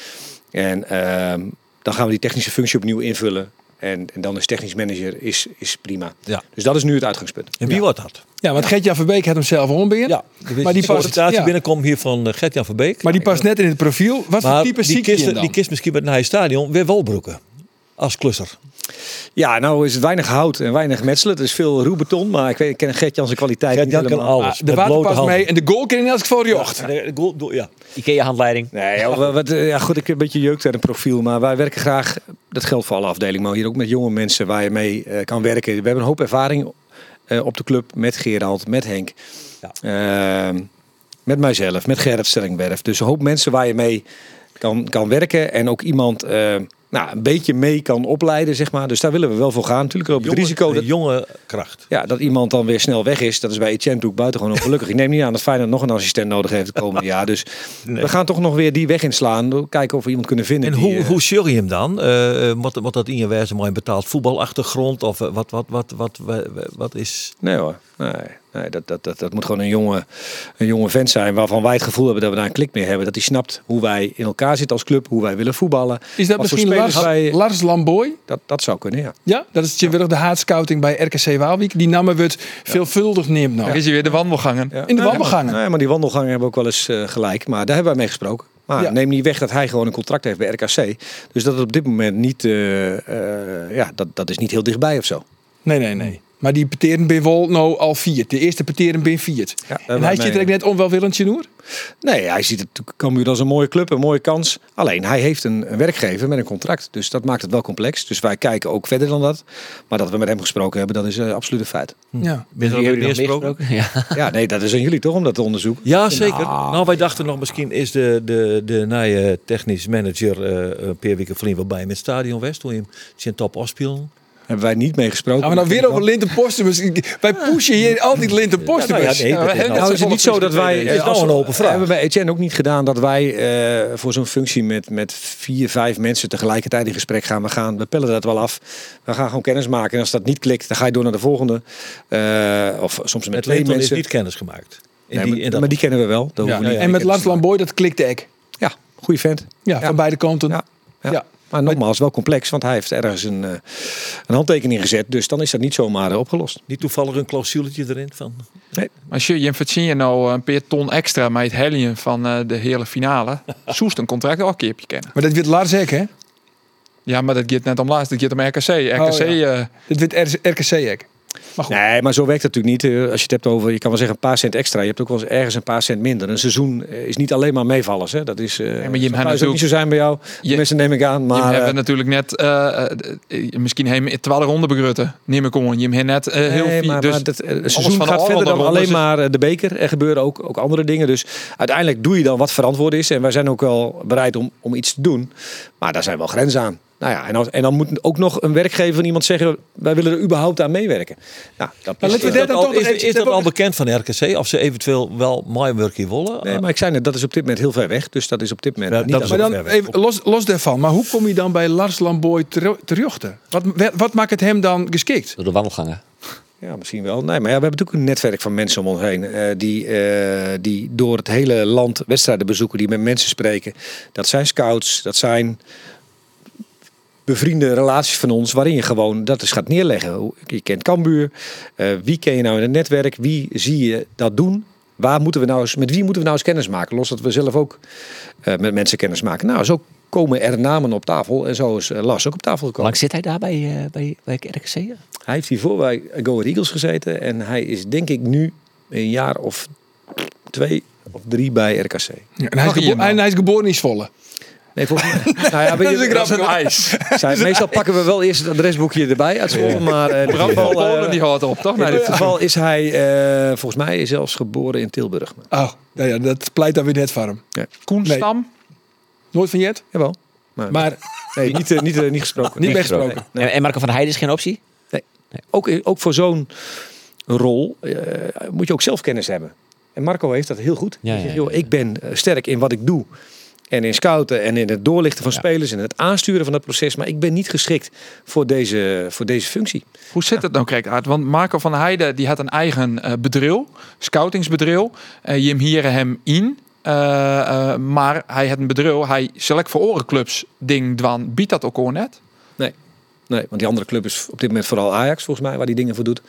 En ehm, dan gaan we die technische functie opnieuw invullen. En, en dan is technisch manager is, is prima. Ja. Dus dat is nu het uitgangspunt. En wie wordt dat? Ja, want Gert-Jan Verbeek had hem zelf onbeheer. Ja, Maar die past- ja. binnenkomt hier van eh, Gert-Jan Verbeek. Maar die past net in het profiel. Wat voor Maar type die ziek je kist, dan? die kist misschien met een stadion weer Walbroeken. Als klusser. Ja, nou is het weinig hout en weinig metselen. Het is veel ruwbeton. Maar ik, weet, ik ken Gert-Jan zijn kwaliteit Gert-Jan niet kan helemaal. alles. Ah, de waterpas mee en de goal kan in elk geval jocht. Ja, de goal- ja. Ikea-handleiding. Nee, ja, wat, eh, ja, goed, ik heb een beetje jeugd uit een profiel. Maar wij werken graag, dat geldt voor alle afdelingen, maar hier ook met jonge mensen waar je mee eh, kan werken. We hebben een hoop ervaring eh, op de club met Gerald, met Henk. Ehm, met mijzelf, met Gerrit Stellingwerf. Dus een hoop mensen waar je mee kan, kan werken. En ook iemand eh, nou, een beetje mee kan opleiden, zeg maar. Dus daar willen we wel voor gaan. Natuurlijk lopen we het risico dat, jonge kracht. ja, dat iemand dan weer snel weg is. Dat is bij Etienne natuurlijk buitengewoon ongelukkig. Ik neem niet aan dat Feyenoord nog een assistent nodig heeft het komende jaar. Dus we gaan toch nog weer die weg inslaan. Kijken of we iemand kunnen vinden. En die, hoe, eh, hoe je hem dan? Eh, eh, moet, moet dat in je wijze een betaald voetbalachtergrond? Of eh, wat, wat, wat, wat, wat, wat is... Nee hoor. Nee, nee dat, dat, dat, dat moet gewoon een jonge, een jonge vent zijn waarvan wij het gevoel hebben dat we daar een klik mee hebben. Dat hij snapt hoe wij in elkaar zitten als club, hoe wij willen voetballen. Is dat misschien Lars, wij- Lars Lamboy? Dat, dat zou kunnen, ja. Ja, dat is weer de haatscouting bij RKC Waalwijk. Die namen we het veelvuldig neemt nou. Is hij weer de wandelgangen? ja. In de wandelgangen. Nee, maar die wandelgangen hebben ook wel eens eh, gelijk. Maar daar hebben wij mee gesproken. Maar Ja. neem niet weg dat hij gewoon een contract heeft bij RKC. Dus dat het op dit moment niet, eh, eh, ja, dat, dat is niet heel dichtbij of zo. Nee, nee, nee. Maar die peteren ben wel nou al vier. De eerste peteren ben viert. Ja, en hij zit er net onwelwillend hoor. Nee, hij ziet het Cambuur als een mooie club, een mooie kans. Alleen, hij heeft een, een werkgever met een contract. Dus dat maakt het wel complex. Dus wij kijken ook verder dan dat. Maar dat we met hem gesproken hebben, dat is eh, absoluut een feit. Ja. Ben je er gesproken? Ja. Ja, nee, dat is aan jullie toch om dat te onderzoeken. Ja, zeker. Nou, wij dachten nog, misschien is de, de, de nieuwe technisch manager eh Per Wieke Vlien wel bij met Stadion West. Hoe je hem zijn top afspelen. Hebben wij niet mee gesproken. We nou weer over Linten Postumus. Wij pushen hier altijd Linten Postumus. Ja, nou ja, nee, dat is we nou- Nou is het niet zo dat wij... Het is een open vraag. Hebben we bij Etienne ook niet gedaan dat wij eh, voor zo'n functie met, met vier, vijf mensen tegelijkertijd in gesprek gaan. We gaan, we pellen dat wel af. We gaan gewoon kennis maken. En als dat niet klikt, dan ga je door naar de volgende. Eh, of soms met Met twee Linton is mensen. niet kennis gemaakt. In Nee, die, maar, in maar die kennen we wel. We Ja. niet En met Lars. Lamboy, dat klikt ik. Ja, goede vent. Ja, van beide kanten. Ja. Maar nogmaals, wel complex, want hij heeft ergens een, eh, een handtekening gezet. Dus dan is dat niet zomaar eh, opgelost. Niet toevallig een clausuletje erin van... Maar je, je verzin je nou een paar ton extra met het helien van eh, de hele finale. Soest een contract ook een keertje kennen. Maar dat weet Lars ook, hè? Ja, maar dat gaat net om laatst. Dat gaat om RKC. RKC, Oh, eh, Dit weet RKC ook. Maar goed. Nee, maar zo werkt het natuurlijk niet. Eh, Als je het hebt over, je kan wel zeggen een paar cent extra. Je hebt ook wel eens ergens een paar cent minder. Een seizoen eh, is niet alleen maar meevallers. Hè. Dat is, maar hebt thuis ook natuurlijk- niet zo zijn bij jou. Je- Mensen neem ik aan. Maar, Maar eh, hebt natuurlijk net, eh, misschien hem in twaalf ronde begrutten. Neem ik. Je hebt net heel Nee, veel. maar, dus maar dat, het seizoen gaat verder dan rondes alleen maar de beker. Er gebeuren ook, ook andere dingen. Dus uiteindelijk doe je dan wat verantwoord is. En wij zijn ook wel bereid om, om iets te doen. Maar daar zijn wel grenzen aan. Nou ja, en, als, en dan moet ook nog een werkgever van iemand zeggen... wij willen er überhaupt aan meewerken. Nou, dat is, dat dan Al- is, is dat al bekend van RKC? Of ze eventueel wel my work hier willen? Nee, maar ik zei net, dat is op dit moment heel ver weg. Dus dat is op dit moment Ja, niet dat Maar dan ver weg. even los, los daarvan. Maar hoe kom je dan bij Lars Lamboy ter- terjochten? Wat, wat maakt het hem dan geschikt? Door de wandelgangen. Ja, misschien wel. Nee, maar ja, we hebben natuurlijk een netwerk van mensen om ons heen. eh, die, eh, die door het hele land wedstrijden bezoeken, die met mensen spreken. Dat zijn scouts, dat zijn bevriende relaties van ons, waarin je gewoon dat eens gaat neerleggen. Hoe- Je kent Cambuur, eh, wie ken je nou in het netwerk, wie zie je dat doen? Waar moeten we nou eens, met wie moeten we nou eens kennis maken? Los dat we zelf ook eh, met mensen kennis maken. Nou, zo komen er namen op tafel en zo is eh, Lars ook op tafel gekomen. lang zit hij daar bij, eh, bij, bij RKC? Hij heeft hiervoor bij Go Ahead Eagles gezeten. En hij is denk ik nu een jaar of twee of drie bij RKC. Ja, en, hij is nou? en hij is geboren in Zwolle. Nee, volgens mij. nou ja, Dat is een grap. ijs. Zij- meestal pakken we wel eerst het adresboekje erbij uit Zwolle. Maar eh, Polen eh, die houdt op, toch? in Nee, dit geval is hij eh, volgens mij zelfs geboren in Tilburg. Oh, nou ja, dat pleit dan weer net voor hem. Koen Nee. Stam. Nooit van Jet, Jawel. Maar, maar nee, niet, eh, niet, niet gesproken. niet besproken. En, en Marco van Heijden is geen optie? Ook, ook voor zo'n rol eh, moet je ook zelf kennis hebben. En Marco heeft dat heel goed. Ja, Hij zegt, ja, joh, ik ben sterk in wat ik doe. En in scouten en in het doorlichten van Ja. spelers en het aansturen van dat proces. Maar ik ben niet geschikt voor deze, voor deze functie. Hoe zit het nou, kijk uit? Want Marco van Heijden die had een eigen eh bedrijf, scoutingsbedrijf. Eh je hieren hem in. Eh, maar hij had een bedrijf, hij select voor orenclubs ding dwan. Biedt dat ook gewoon net? Nee, want die andere club is op dit moment vooral Ajax, volgens mij, waar die dingen voor doet.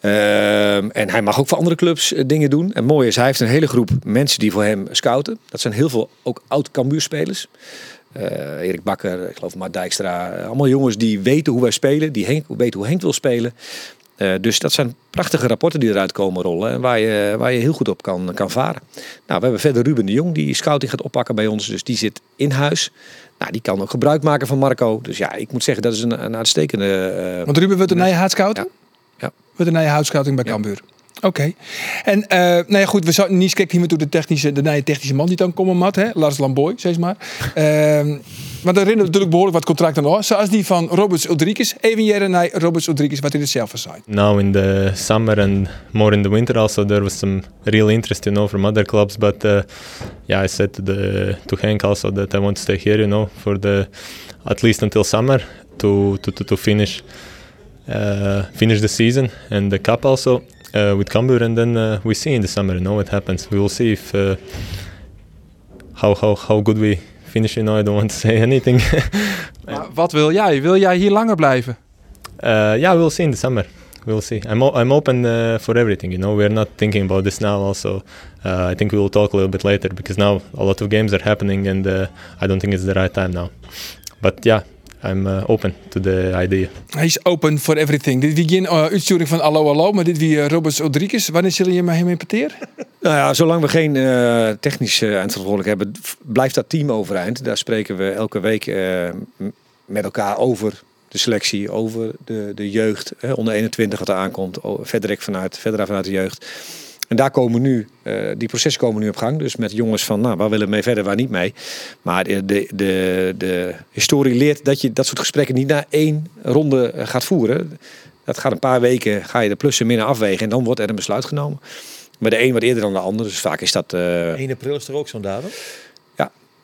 Ehm, en hij mag ook voor andere clubs eh, dingen doen. En mooi is, hij heeft een hele groep mensen die voor hem scouten. Dat zijn heel veel ook oud Cambuurspelers. Eh Erik Bakker, ik geloof Maart Dijkstra. eh, Allemaal jongens die weten hoe wij spelen. Die Henk, weten hoe Henk wil spelen. Dus dat zijn prachtige rapporten die eruit komen rollen. En waar je, waar je heel goed op kan, kan varen. Nou, we hebben verder Ruben de Jong die scouting gaat oppakken bij ons. Dus die zit in huis. Nou, die kan ook gebruik maken van Marco. Dus ja, ik moet zeggen, dat is een, een uitstekende... Want Ruben wordt een nieuwe houtscouting? Ja. Wordt een nieuwe houtscouting bij Cambuur. Oké. En eh nou ja, goed, we zouden niet kijken hier toe de technische, de nieuwe technische man die dan komen mat, hè? Lars Lamboy, zeg maar. Ehm maar daar rennen natuurlijk behoorlijk wat contracten nog. Zoals die van Roberts Ulrikes. Even jaren naar Roberts Ulrikes, wat zelf van zei. now in the summer and more in the winter also there was some real interest you know from other clubs but uh, yeah i said to the to hank also that i want to stay here you know for the at least until summer to to, to, to finish finish the season and the cup also uh, with Cambuur and then uh, we see in the summer you know what happens we will see if uh, how how how good we finish you know i don't want to say anything wat wil jij? Wil jij hier langer blijven? Uh, yeah, we'll see in the summer. We'll see. I'm o- I'm open uh, for everything. You know, we're not thinking about this now. Also, uh, I think we will talk a little bit later because now a lot of games are happening, and uh, I don't think it's the right time now. But yeah, I'm uh, open to the idea. Hij is open for everything. Dit wie geen eh, uitsturing van Allo Allo, maar dit wie eh, Roberts Ulrikes. Wanneer zullen je met hem importeren? Nou ja, zolang we geen eh technisch eh, eindverantwoordelijk hebben, blijft dat team overeind. Daar spreken we elke week eh, met elkaar over de selectie, over de, de jeugd, hè, onder 21 wat er aankomt, verder vanuit, verder vanuit de jeugd. En daar komen nu, eh, die processen komen nu op gang. Dus met jongens van, nou, waar willen we mee verder, waar niet mee. Maar de, de, de, de historie leert dat je dat soort gesprekken niet na één ronde eh, gaat voeren. Dat gaat een paar weken, ga je de plussen en minnen afwegen en dan wordt er een besluit genomen. Maar de een wat eerder dan de ander. Dus vaak is dat. eh, 1 april is er ook zo'n datum.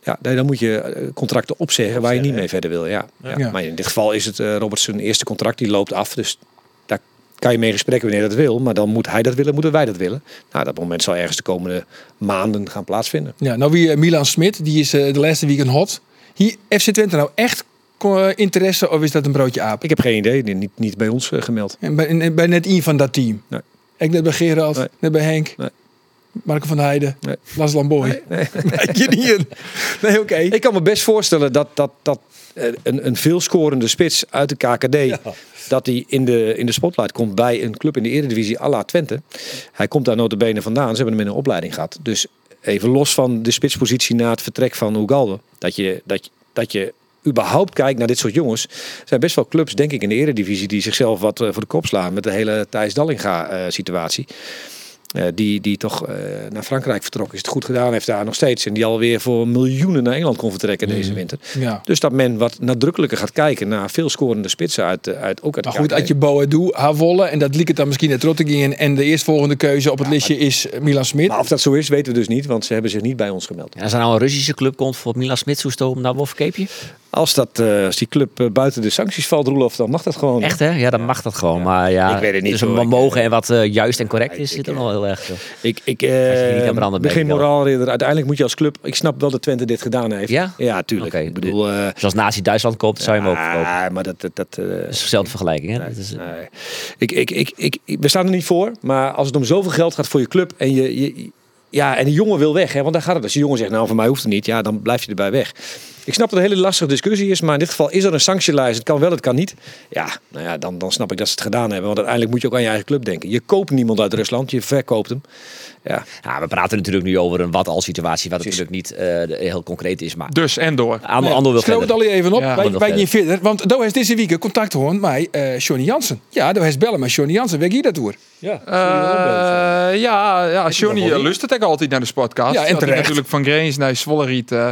ja, dan moet je eh, contracten opzeggen waar je niet mee verder wil. Ja. Ja. Maar in dit geval is het eh Robert zijn eerste contract, die loopt af. Dus kan je mee gesprekken wanneer dat wil. Maar dan moet hij dat willen, moeten wij dat willen. Nou, dat moment zal ergens de komende maanden gaan plaatsvinden. Ja, nou wie eh, Milan Smit, die is eh, de laatste weekend hot. Hier, FC Twente nou echt eh, interesse of is dat een broodje aap? Ik heb geen idee, niet, niet bij ons gemeld. En bij, net één van dat team. Nee. Ik net bij Gerald, Nee. net bij Henk. Nee. Marco van Heijden, Las Lamboy. Nee, niet. Nee, oké. Ik kan me best voorstellen dat, dat, dat eh, een, een veelscorende spits uit de KKD... dat hij in de, in de spotlight komt bij een club in de Eredivisie à la Twente. Hij komt daar notabene vandaan. Ze hebben hem in een opleiding gehad. Dus even los van de spitspositie na het vertrek van Ugalde. Dat je, dat, je- dat je überhaupt kijkt naar dit soort jongens. Er zijn best wel clubs, denk ik, in de Eredivisie... die zichzelf wat eh, voor de kop slaan met de hele Thijs Dallinga-situatie. Eh, die, die toch eh, naar Frankrijk vertrokken is. Het goed gedaan heeft daar nog steeds. En die alweer voor miljoenen naar Engeland kon vertrekken deze winter. Ja. Dus dat men wat nadrukkelijker gaat kijken naar veel scorende spitsen uit, eh, uit ook uit Maar goed, als je Boadu, Havolle en dat liep het dan misschien naar Trottegingen en de eerstvolgende keuze op het listje is Milan Smit. Maar of dat zo is, weten we dus niet, want ze hebben zich niet bij ons gemeld. En als er nou een Russische club komt voor Milan Smit, hoe stoom dan wel verkeep je? Als, dat, eh, als die club eh, buiten de sancties valt, Roelof, dan mag dat gewoon. Echt hè? Ja, dan mag dat gewoon. Maar ja, Ik weet het niet, wat Ik, mogen en wat eh, juist en correct is, zit er nog heel Ik, ik eh branden ben geen moraalridder. Uiteindelijk moet je als club... Ik snap wel dat Twente dit gedaan heeft. Ja? Ja, tuurlijk. Ik bedoel... eh, Dus als Nazi Duitsland koopt, zou je hem ook verkopen. ah, maar dat... dat, dat Dat is dezelfde vergelijking. Hè? Dat is, Nee. Ik, ik, ik, ik, ik- we staan er niet voor, maar als het om zoveel geld gaat voor je club en je, je ja, en die jongen wil weg, hè, want daar gaat het. Als die jongen zegt, nou voor mij hoeft het niet, ja, dan blijf je erbij weg. Ik snap dat een hele lastige discussie is, maar in dit geval is er een sanctielijst. Het kan wel, het kan niet. Ja, nou ja, dan, dan snap ik dat ze het gedaan hebben, want uiteindelijk moet je ook aan je eigen club denken. Je koopt niemand uit Rusland, je verkoopt hem. Ja, ja, we praten natuurlijk nu over een wat-al situatie, wat natuurlijk niet eh, heel concreet is. Maar Dus en door. Ander, ander wil Schreeuw het al even op. Ja, wij wij verder. gaan verder. Want daar is deze week contact hoor met eh Johnny Jansen. Ja, daar is bellen met Johnny Jansen. Weg hier dat door. ja. Eh, ja, ja, Johnny eh, luistert ook altijd naar de podcast. Ja, en terecht. natuurlijk van Greens naar Zwollerit. eh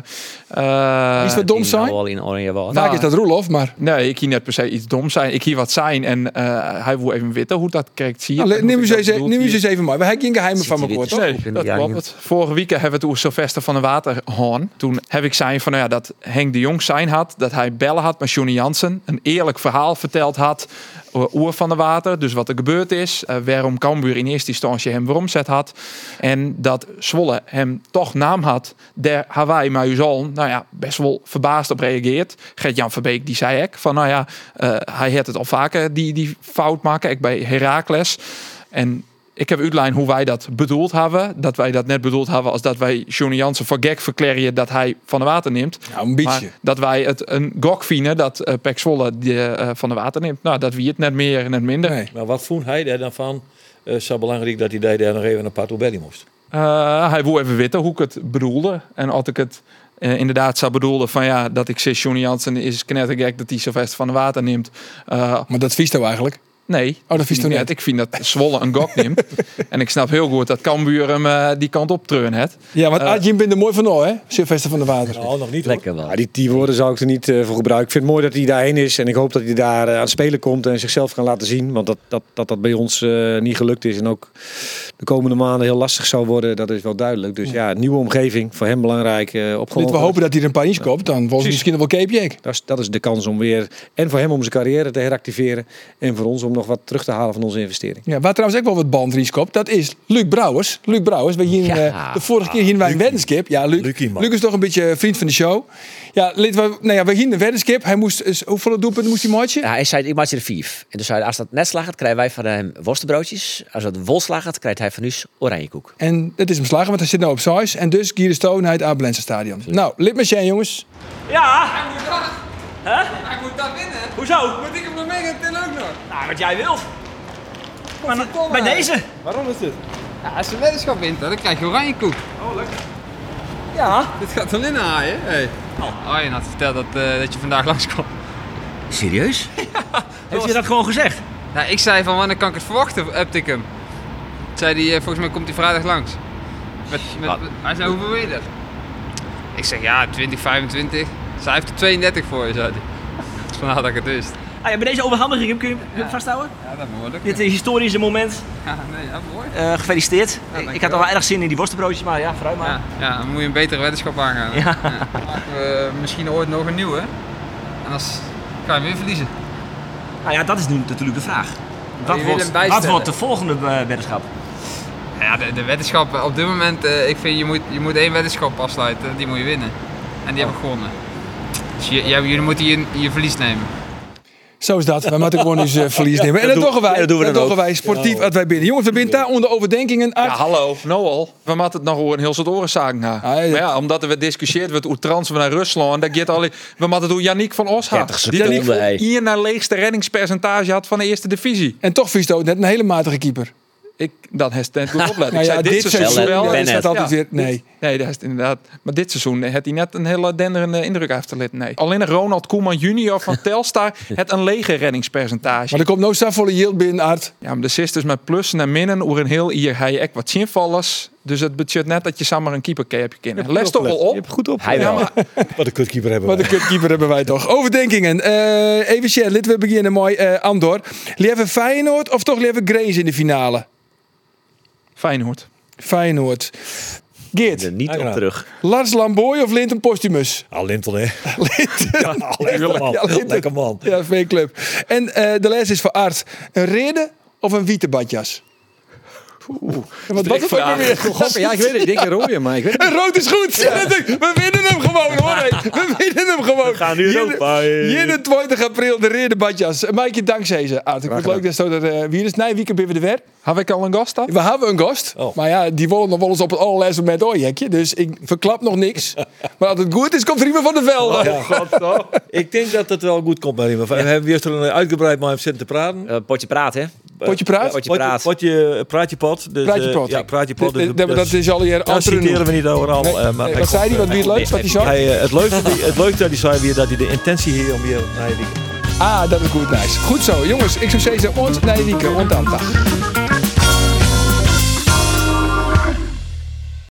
eh, Iets wat dom nou zijn. al in Oranje was. Vaak is dat Roelof, maar Nee, ik hier net per se iets dom zijn. Ik hier wat zijn en eh, hij wil even weten hoe dat kijkt zie je. nou, neem eens even maar. We hebben geen geheimen van me dit? toch? Nee, dat ja, klopt. Vorige week hebben we het over Sylvester van der Waterhoorn. Toen heb ik zijn van nou ja, dat Henk de Jong zijn had. Dat hij bellen had met Johnny Jansen. Een eerlijk verhaal verteld had. over Oer van der Water. Dus wat er gebeurd is. eh, waarom Cambuur in eerste instantie hem waarom zet had. En dat Zwolle hem toch naam had. Der Hawaii zal nou ja, best wel verbaasd op reageert. Gert-Jan Verbeek die zei ik van nou ja, eh, hij had het al vaker die, die fout maken. Ik bij Heracles. En ik heb uitlijn hoe wij dat bedoeld hebben. Dat wij dat net bedoeld hebben als dat wij Johnny Jansen voor gek verklaren dat hij van de water neemt. Nou, een beetje. Maar dat wij het een gok vinden dat uh, Pek Zwolle die, eh, van de water neemt. Nou, dat wie het net meer en net minder. Nee. Maar wat vond hij daar dan van? Eh zo belangrijk dat hij daar nog even een paar toe belly moest. Eh, hij wil even weten hoe ik het bedoelde. En als ik het inderdaad zou bedoelen van ja, dat ik zeg Johnny Jansen is knettergek dat hij Sylvester van de water neemt. Eh, Maar dat vies nou eigenlijk. Nee. Oh, dat vies ik toch net. net? Ik vind dat Zwolle een gok neemt. en ik snap heel goed dat Cambuur hem eh, die kant op treuren het. Ja, want Eh, Adjim bent er mooi van nou, hè? Sylvester van der Water. Nou, nog niet. Lekker wel. Ja, die, die woorden zou ik er niet eh, voor gebruiken. Ik vind het mooi dat hij daarheen is. En ik hoop dat hij daar aan het spelen komt en zichzelf kan laten zien. Want dat dat, dat, dat bij ons eh, niet gelukt is. En ook de komende maanden heel lastig zou worden. Dat is wel duidelijk. Dus ja, nieuwe omgeving. Voor hem belangrijk. eh Laten opgewonden. we hopen dat hij er een paar eens koopt. Dan volgens misschien wel Cape Jack. Dat is, dat is de kans om weer... En voor hem om zijn carrière te heractiveren. En voor ons om nog wat terug te halen van onze investering. Ja, waar trouwens ook wel wat bandries koopt, dat is Luc Brouwers. Luc Brouwers, we hier, Ja. eh, de vorige keer hier wij een weddenskip. Ja, Luc, Lucie. Luc is toch een beetje vriend van de show. Ja, we, nou ja, we hier een weddenskip. Hij moest, hoeveel doelpunten moest hij maatje? Ja, hij zei, ik maak je er vijf. En dus zei hij, als dat net slaagt, krijgen wij van hem worstenbroodjes. Als dat wol slaagt, krijgt hij van u oranjekoek. En het is hem slagen, want hij zit nou op Sais. En dus Gier de Stoon naar het Abelense stadion. Nou, lid met zijn jongens. Ja! Hè? Hij moet dat winnen. Hoezo? Moet ik hem nog mee gaan ook nog? Nou, wat jij wilt. Maar bij deze? Waarom is dit? Ja, als je weddenschap wint, dan krijg je oranje koek. Oh, lekker. Ja. Dit gaat dan in haaien. Hey. Oh, je had verteld dat, eh, dat je vandaag langskwam. Serieus? Heeft je dat gewoon gezegd? Nou, ik zei van wanneer kan ik het verwachten, ik hem. Zei hij, eh, volgens mij komt hij vrijdag langs. Met, met, hij zei, hoeveel wil je er? Ik zeg, ja, 20, 25. Zij heeft er 32 voor je, zei hij. Dus vandaar dat ik het wist. Ah, ja, bij deze overhandiging kun je hem vasthouden? Ja, dat moet lukken. Dit is historische moment. Ja, nee, ja, mooi. Eh, gefeliciteerd. ik had al wel erg zin in die worstenbroodjes, maar ja, vooruit maar. Ja, ja, dan moet je een betere weddenschap aangaan. Ja. Maken we misschien ooit nog een nieuwe. En dan ga je weer verliezen. Nou ja, dat is nu natuurlijk de vraag. Wat, wordt, hem wat wordt de volgende eh, weddenschap? Ja, de, de weddenschap op dit moment, eh, ik vind je moet, je moet één weddenschap afsluiten, die moet je winnen. En die heb ik gewonnen. Dus je, jij- jullie moeten je, je verlies nemen. Zo is dat. We moeten gewoon eens eh, verlies nemen. En dat, doen- wij. ja, dat doen we dat dan doen ook. wij sportief als wij binnen. Jongens, we zijn daar onder overdenkingen. Ja, Art. hallo, Noel. We moeten het nog een heel soort orenzaken gaan. Ah, ja, Maar ja, omdat er werd discussieerd wordt hoe transfer naar Rusland. Dat gaat alleen. We moeten het hoe Yannick van Os had. 30 Die Yannick hier naar leegste reddingspercentage had van de eerste divisie. En toch vies ook net een hele matige keeper. Ik, dan heeft het net goed opletten. Nou Ik ja, zei, dit seizoen wel, wel. Ben is dat net. altijd Ja. weer... Nee. Nee, dat is het inderdaad. Maar dit seizoen heeft hij net een hele denderende indruk achterlaten. Nee. Alleen Ronald Koeman junior van Telstar het een lege reddingspercentage. Maar er komt nou volle yield binnen, Art. Ja, maar de sisters met plussen en minnen over een heel hier hij echt wat zinvallers. Dus het budget net dat je samen een keeper heb je kunnen. Les toch wel Je op. hebt goed op. Hij Ja, wel. maar Wat een kutkeeper hebben Wat we. een kutkeeper hebben wij toch. Overdenkingen. Eh, even share. Laten we beginnen mooi. eh Andor. Leven Feyenoord of toch leven Grace in de finale? Feyenoord. Feyenoord. Geert. Er niet op terug. Lars Lamboy of Linton Postumus? Ah, Linton, hè? Ja, lekker man. Ja, Linton. Lekker man. Ja, V-club. En eh, de les is voor Art. Een reden of een witte badjas? Wat was het ook weer? God, ja, ik weet het. Ik denk een rode, maar ik weet het Een rood is goed. We winnen hem gewoon hoor. We winnen hem gewoon. We gaan nu Europa, hé. 20 april de reden badjas. Maak je dankzij ze. Vind het leuk dat zo dat eh, wie is nee weekend ben we er weer. Heb ik al een gast dan? We hebben een gast. Oh. Maar ja, die willen nog wel eens op het allerlaatste moment ooit. Dus ik verklap nog niks. maar als het goed is, komt er iemand van de velden. Ik denk dat het wel goed komt bij. We hebben weer een uitgebreid met hem zitten te praten. Eh, potje praat, hè? Potje praat? Potje praat. potje, praatje pot. Dus, Praatje eh, pot. ja, praatje pot. Dus, Dat, dat is al hier dat citeren we niet overal. Nee, eh, maar nee, wat zei hij? Wat eh, wie het leukst? Wat hij zei? Hij, eh, het, leukste, het leukste dat hij zei weer dat hij de intentie hier om hier Ah, dat is goed, nice. Goed zo, jongens. Ik zou zeggen, ons naar de dag.